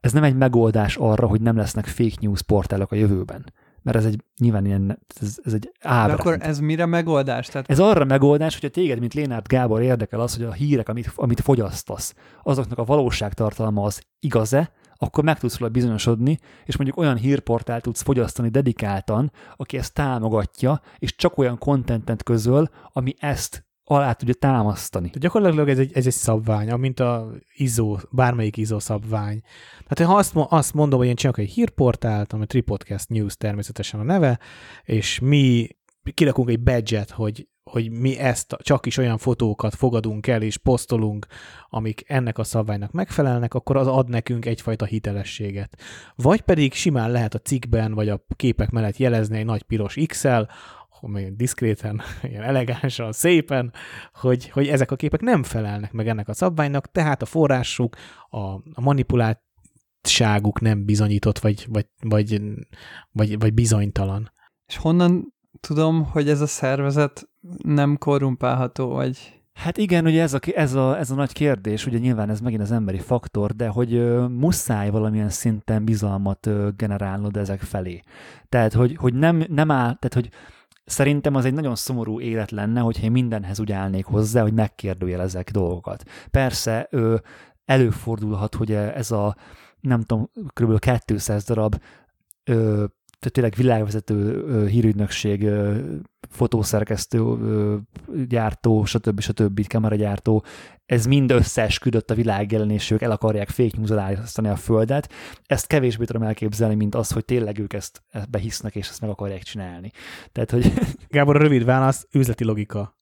Ez nem egy megoldás arra, hogy nem lesznek fake news portálok a jövőben mert ez egy nyilván ilyen, ez, ez egy ábránd. De akkor ez mire megoldás? Tehát... Ez arra megoldás, hogy a téged, mint Lénárt Gábor érdekel az, hogy a hírek, amit, amit fogyasztasz, azoknak a valóságtartalma az igaz-e, akkor meg tudsz róla bizonyosodni, és mondjuk olyan hírportált tudsz fogyasztani dedikáltan, aki ezt támogatja, és csak olyan kontentet közöl, ami ezt alá tudja támasztani. De gyakorlatilag ez egy, ez egy szabvány, amint a ISO, bármelyik ISO szabvány. Tehát ha azt, azt mondom, hogy én csinálok egy hírportált, ami Tripodcast News természetesen a neve, és mi kirakunk egy badge hogy, hogy mi ezt csak is olyan fotókat fogadunk el és posztolunk, amik ennek a szabványnak megfelelnek, akkor az ad nekünk egyfajta hitelességet. Vagy pedig simán lehet a cikkben, vagy a képek mellett jelezni egy nagy piros X-el, hogy diszkréten, ilyen elegánsan, szépen, hogy, hogy ezek a képek nem felelnek meg ennek a szabványnak, tehát a forrásuk, a, a manipuláltságuk nem bizonyított, vagy, vagy, vagy, vagy, vagy bizonytalan. És honnan tudom, hogy ez a szervezet nem korrumpálható, vagy... Hát igen, ugye ez a, ez, a, ez a nagy kérdés, ugye nyilván ez megint az emberi faktor, de hogy ö, muszáj valamilyen szinten bizalmat ö, generálnod ezek felé. Tehát, hogy, hogy nem, nem áll, tehát, hogy Szerintem az egy nagyon szomorú élet lenne, hogyha én mindenhez úgy állnék hozzá, hogy megkérdőjelezek dolgokat. Persze, ö, előfordulhat, hogy ez a, nem tudom, kb. 200 darab tényleg világvezető hírügynökség, fotószerkesztő, gyártó, stb. stb. kameragyártó, ez mind összeesküdött a világ és ők el akarják fake a Földet. Ezt kevésbé tudom elképzelni, mint az, hogy tényleg ők ezt behisznek, és ezt meg akarják csinálni. Tehát, hogy... Gábor, a rövid válasz, üzleti logika.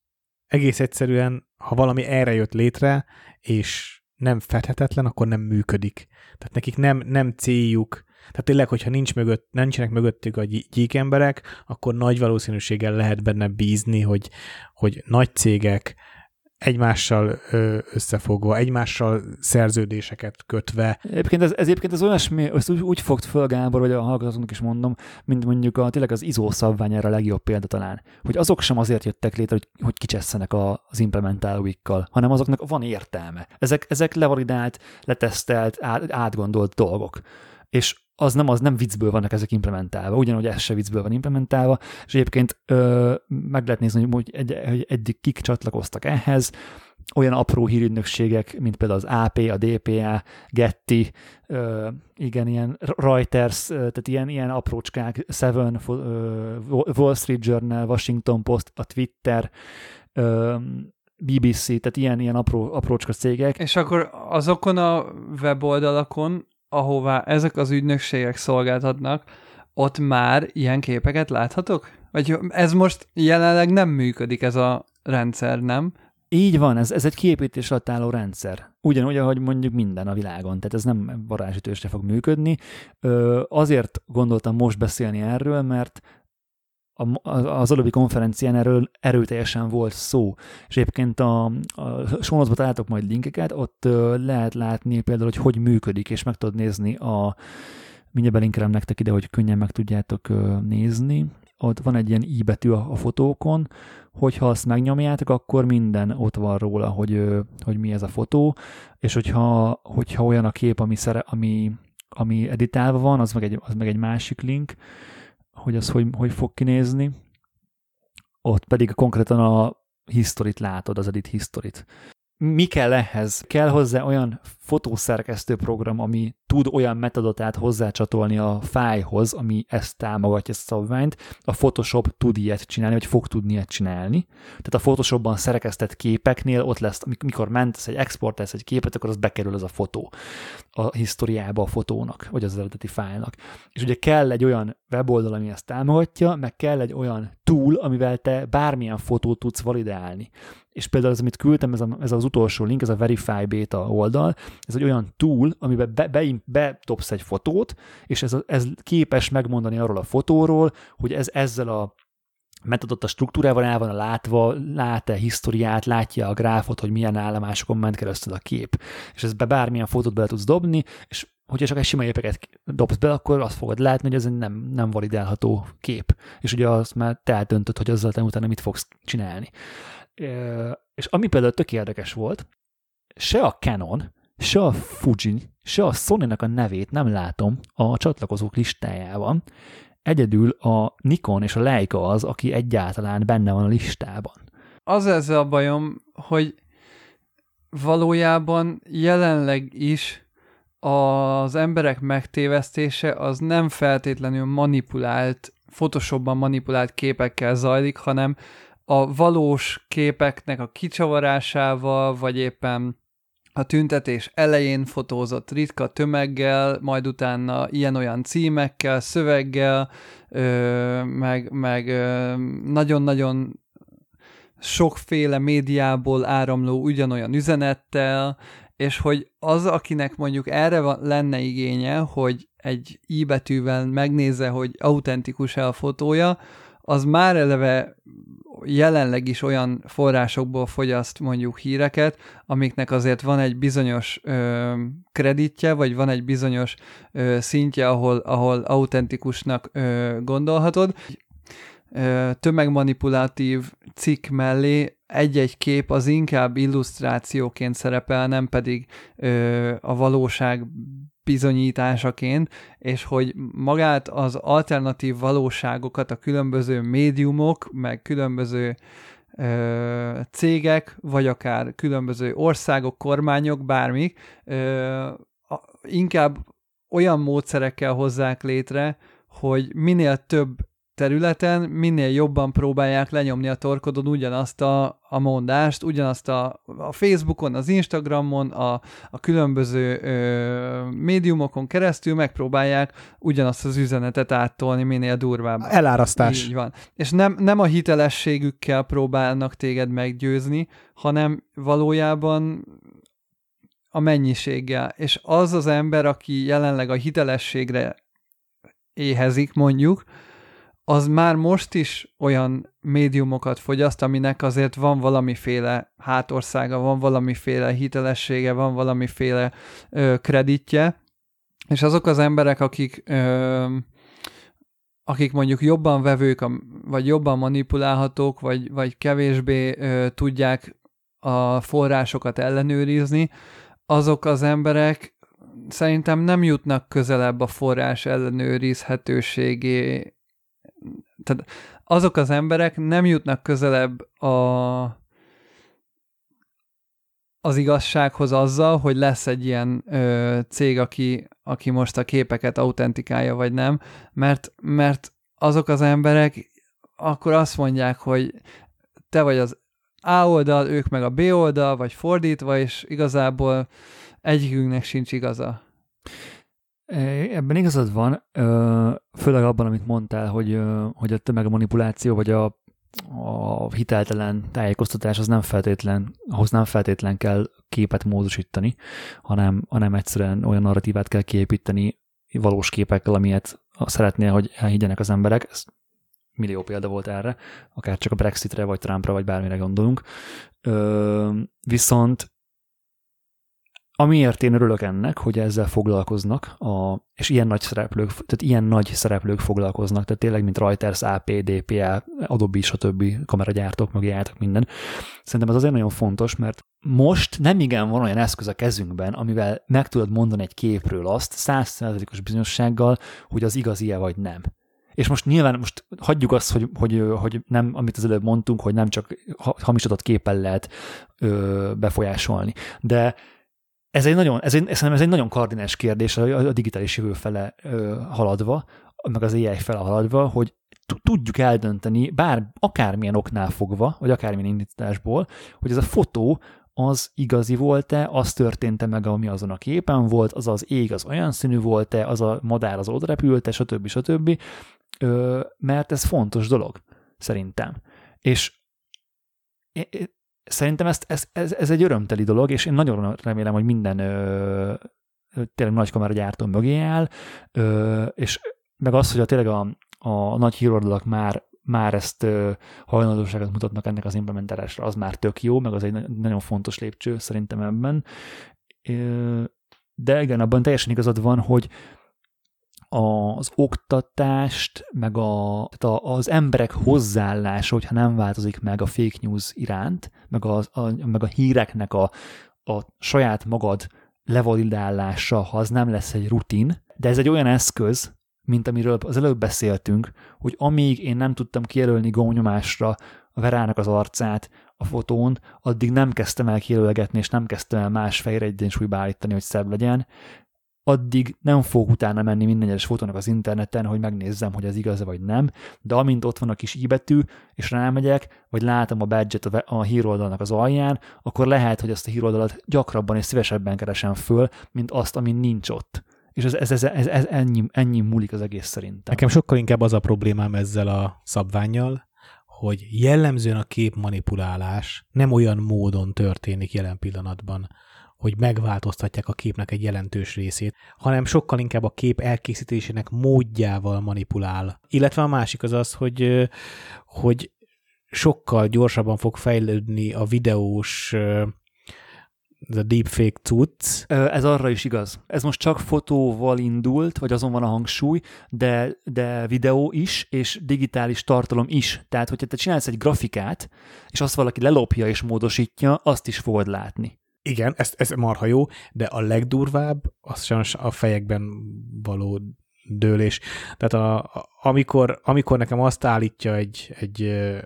Egész egyszerűen, ha valami erre jött létre, és nem fedhetetlen, akkor nem működik. Tehát nekik nem, nem céljuk tehát tényleg, hogyha nincs mögött, nincsenek mögöttük a gyík emberek, akkor nagy valószínűséggel lehet benne bízni, hogy, hogy nagy cégek egymással összefogva, egymással szerződéseket kötve. Egyébként ez, ez egyébként ez olyasmi, ezt úgy, úgy fogt föl Gábor, vagy a hallgatóknak is mondom, mint mondjuk a, tényleg az ISO szabvány erre a legjobb példa talán, hogy azok sem azért jöttek létre, hogy, hogy kicsesszenek a, az implementálóikkal, hanem azoknak van értelme. Ezek, ezek levalidált, letesztelt, át, átgondolt dolgok. És az nem, az nem viccből vannak ezek implementálva, ugyanúgy ez se viccből van implementálva, és egyébként ö, meg lehet nézni, hogy, egy, hogy eddig kik csatlakoztak ehhez, olyan apró hírügynökségek, mint például az AP, a DPA, Getty, ö, igen, ilyen Reuters, tehát ilyen, ilyen aprócskák, Seven, ö, Wall Street Journal, Washington Post, a Twitter, ö, BBC, tehát ilyen, ilyen apró, aprócska cégek. És akkor azokon a weboldalakon ahová ezek az ügynökségek szolgáltatnak, ott már ilyen képeket láthatok? Vagy ez most jelenleg nem működik ez a rendszer, nem? Így van, ez, ez egy kiépítés alatt álló rendszer. Ugyanúgy, ahogy mondjuk minden a világon, tehát ez nem varázsütősre fog működni. Ö, azért gondoltam most beszélni erről, mert az adobe konferencián erről erőteljesen volt szó, és egyébként a, a sonozba találtok majd linkeket, ott lehet látni például, hogy hogy működik, és meg tudod nézni a, mindjárt belinkelem nektek ide, hogy könnyen meg tudjátok nézni, ott van egy ilyen i betű a, a fotókon, hogyha azt megnyomjátok, akkor minden ott van róla, hogy, hogy mi ez a fotó, és hogyha, hogyha olyan a kép, ami, szere, ami, ami editálva van, az meg egy, az meg egy másik link, hogy az hogy, hogy fog kinézni. Ott pedig konkrétan a historit látod, az edit historit. Mi kell ehhez? Kell hozzá olyan fotószerkesztő program, ami tud olyan metadotát hozzácsatolni a fájhoz, ami ezt támogatja, ezt a szabványt. A Photoshop tud ilyet csinálni, vagy fog tudni ilyet csinálni. Tehát a Photoshopban szerkesztett képeknél ott lesz, mikor mentesz egy exportálsz egy képet, akkor az bekerül az a fotó a historiába a fotónak, vagy az eredeti fájlnak. És ugye kell egy olyan weboldal, ami ezt támogatja, meg kell egy olyan tool, amivel te bármilyen fotót tudsz validálni. És például az, amit küldtem, ez, a, ez az utolsó link, ez a Verify Beta oldal, ez egy olyan tool, amiben be, be, betopsz egy fotót, és ez, ez képes megmondani arról a fotóról, hogy ez ezzel a metadott a struktúrával el van látva, lát-e historiát, látja a gráfot, hogy milyen állomásokon ment keresztül a kép. És ez be bármilyen fotót bele tudsz dobni, és hogyha csak egy sima képeket dobsz be, akkor azt fogod látni, hogy ez egy nem, nem validálható kép. És ugye azt már te eldöntöd, hogy azzal te utána mit fogsz csinálni. És ami például tök érdekes volt, se a Canon, se a Fuji, se a sony a nevét nem látom a csatlakozók listájában. Egyedül a Nikon és a Leica az, aki egyáltalán benne van a listában. Az ezzel a bajom, hogy valójában jelenleg is az emberek megtévesztése az nem feltétlenül manipulált, Photoshopban manipulált képekkel zajlik, hanem a valós képeknek a kicsavarásával, vagy éppen a tüntetés elején fotózott ritka tömeggel, majd utána ilyen-olyan címekkel, szöveggel, ö, meg, meg ö, nagyon-nagyon sokféle médiából áramló ugyanolyan üzenettel, és hogy az, akinek mondjuk erre van, lenne igénye, hogy egy i betűvel megnézze, hogy autentikus-e a fotója, az már eleve jelenleg is olyan forrásokból fogyaszt mondjuk híreket, amiknek azért van egy bizonyos ö, kreditje, vagy van egy bizonyos ö, szintje, ahol, ahol autentikusnak ö, gondolhatod. Ö, tömegmanipulatív cikk mellé egy-egy kép az inkább illusztrációként szerepel, nem pedig ö, a valóság bizonyításaként, és hogy magát az alternatív valóságokat a különböző médiumok, meg különböző ö, cégek, vagy akár különböző országok, kormányok, bármik, ö, inkább olyan módszerekkel hozzák létre, hogy minél több területen minél jobban próbálják lenyomni a torkodon ugyanazt a, a mondást, ugyanazt a, a Facebookon, az Instagramon, a, a különböző ö, médiumokon keresztül megpróbálják ugyanazt az üzenetet áttolni minél durvább. Elárasztás. Így van. És nem, nem a hitelességükkel próbálnak téged meggyőzni, hanem valójában a mennyiséggel. És az az ember, aki jelenleg a hitelességre éhezik, mondjuk, az már most is olyan médiumokat fogyaszt, aminek azért van valamiféle hátországa, van valamiféle hitelessége, van valamiféle ö, kreditje, és azok az emberek, akik ö, akik mondjuk jobban vevők, vagy jobban manipulálhatók, vagy, vagy kevésbé ö, tudják a forrásokat ellenőrizni, azok az emberek szerintem nem jutnak közelebb a forrás ellenőrizhetőségé tehát azok az emberek nem jutnak közelebb a, az igazsághoz azzal, hogy lesz egy ilyen ö, cég, aki, aki most a képeket autentikálja, vagy nem, mert, mert azok az emberek akkor azt mondják, hogy te vagy az A oldal, ők meg a B oldal, vagy fordítva, és igazából egyikünknek sincs igaza. Ebben igazad van, főleg abban, amit mondtál, hogy, hogy a tömegmanipuláció vagy a, a hiteltelen tájékoztatás az nem feltétlen, ahhoz nem feltétlen kell képet módosítani, hanem, hanem egyszerűen olyan narratívát kell kiépíteni valós képekkel, amilyet szeretnél, hogy elhiggyenek az emberek. Ez millió példa volt erre, akár csak a Brexitre, vagy Trumpra, vagy bármire gondolunk. Viszont Amiért én örülök ennek, hogy ezzel foglalkoznak, a, és ilyen nagy szereplők, tehát ilyen nagy szereplők foglalkoznak, tehát tényleg, mint Reuters, AP, DPA, Adobe, stb. kameragyártók, mögé álltak minden. Szerintem ez azért nagyon fontos, mert most nem igen van olyan eszköz a kezünkben, amivel meg tudod mondani egy képről azt százszerzalékos bizonyossággal, hogy az igaz-e vagy nem. És most nyilván most hagyjuk azt, hogy, hogy, hogy nem, amit az előbb mondtunk, hogy nem csak hamisított képpel lehet ö, befolyásolni. De ez egy nagyon, ez egy, ez egy nagyon kardinális kérdés a digitális jövő fele ö, haladva, meg az AI fele haladva, hogy tudjuk eldönteni, bár akármilyen oknál fogva, vagy akármilyen indításból, hogy ez a fotó az igazi volt-e, az történt-e meg, ami azon a képen volt, az az ég az olyan színű volt-e, az a madár az odrepült-e, stb. stb. Ö, mert ez fontos dolog, szerintem. És szerintem ezt, ez, ez, ez egy örömteli dolog, és én nagyon remélem, hogy minden ö, tényleg nagy kamera gyártó mögé áll, ö, és meg az, hogy a, tényleg a, a nagy híroldalak már már ezt ö, hajlandóságot mutatnak ennek az implementálásra, az már tök jó, meg az egy nagyon fontos lépcső szerintem ebben. De igen, abban teljesen igazad van, hogy az oktatást, meg a, tehát az emberek hozzáállása, hogyha nem változik meg a fake news iránt, meg a, a, meg a híreknek a, a saját magad levalidálása, ha az nem lesz egy rutin, de ez egy olyan eszköz, mint amiről az előbb beszéltünk, hogy amíg én nem tudtam kijelölni gomnyomásra a Verának az arcát a fotón, addig nem kezdtem el kijelölgetni, és nem kezdtem el más fejre egyensúlyba állítani, hogy szebb legyen, addig nem fog utána menni minden egyes fotónak az interneten, hogy megnézzem, hogy ez igaz vagy nem, de amint ott van a kis ibetű, és rámegyek, vagy látom a badge a, híroldalnak az alján, akkor lehet, hogy ezt a híroldalat gyakrabban és szívesebben keresem föl, mint azt, ami nincs ott. És ez, ez, ez, ez, ez ennyi, ennyi múlik az egész szerintem. Nekem sokkal inkább az a problémám ezzel a szabványjal, hogy jellemzően a képmanipulálás nem olyan módon történik jelen pillanatban, hogy megváltoztatják a képnek egy jelentős részét, hanem sokkal inkább a kép elkészítésének módjával manipulál. Illetve a másik az az, hogy, hogy sokkal gyorsabban fog fejlődni a videós a deepfake cucc. Ez arra is igaz. Ez most csak fotóval indult, vagy azon van a hangsúly, de, de videó is, és digitális tartalom is. Tehát, hogyha te csinálsz egy grafikát, és azt valaki lelopja és módosítja, azt is fogod látni. Igen, ez, ez marha jó, de a legdurvább az sajnos a fejekben való dőlés. Tehát a, amikor, amikor nekem azt állítja egy, egy,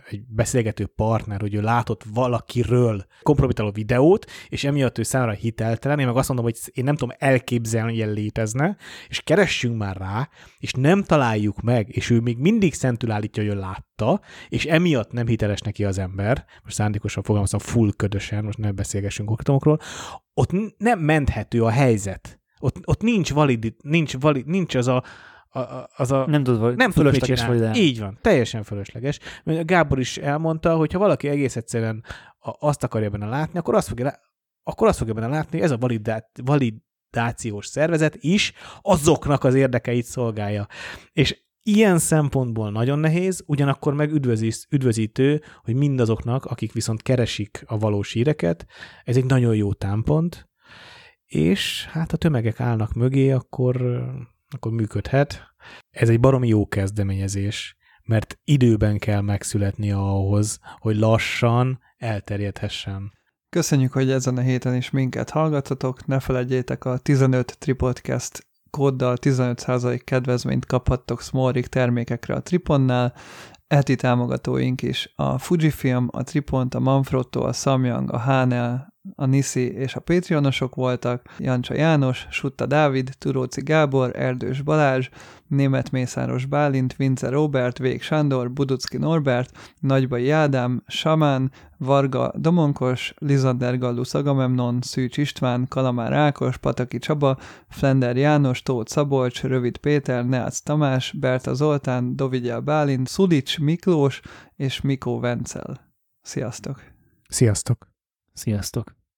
egy beszélgető partner, hogy ő látott valakiről kompromitáló videót, és emiatt ő számára hiteltelen, én meg azt mondom, hogy én nem tudom elképzelni, hogy ilyen létezne, és keressünk már rá, és nem találjuk meg, és ő még mindig szentül állítja, hogy ő látta, és emiatt nem hiteles neki az ember, most szándékosan fogalmazom full ködösen, most nem beszélgessünk konkrétumokról, ott nem menthető a helyzet ott, ott nincs valid, nincs, valid, nincs az a, a, az a... Nem tudod, nem fölösleges vagy de. Így van, teljesen fölösleges. Gábor is elmondta, hogy ha valaki egész egyszerűen azt akarja benne látni, akkor azt fogja, akkor azt fogja benne látni, ez a validá, validációs szervezet is azoknak az érdekeit szolgálja. És ilyen szempontból nagyon nehéz, ugyanakkor meg üdvözítő, hogy mindazoknak, akik viszont keresik a valós híreket, ez egy nagyon jó támpont, és hát a tömegek állnak mögé, akkor, akkor működhet. Ez egy baromi jó kezdeményezés, mert időben kell megszületni ahhoz, hogy lassan elterjedhessen. Köszönjük, hogy ezen a héten is minket hallgatotok, ne felejtjétek a 15 Tripodcast kóddal 15% kedvezményt kaphattok Smallrik termékekre a Triponnál, eti támogatóink is a Fujifilm, a Tripont, a Manfrotto, a Samyang, a Hanel, a Nisi és a Patreonosok voltak, Jancsa János, Sutta Dávid, Turóci Gábor, Erdős Balázs, Német Mészáros Bálint, Vince Robert, Vég Sándor, Buducki Norbert, Nagybai Ádám, Samán, Varga Domonkos, Lizander Gallus Agamemnon, Szűcs István, Kalamár Ákos, Pataki Csaba, Flender János, Tóth Szabolcs, Rövid Péter, Neác Tamás, Berta Zoltán, Dovigyel Bálint, Szulics Miklós és Mikó Vencel. Sziasztok! Sziasztok! Sziasztok!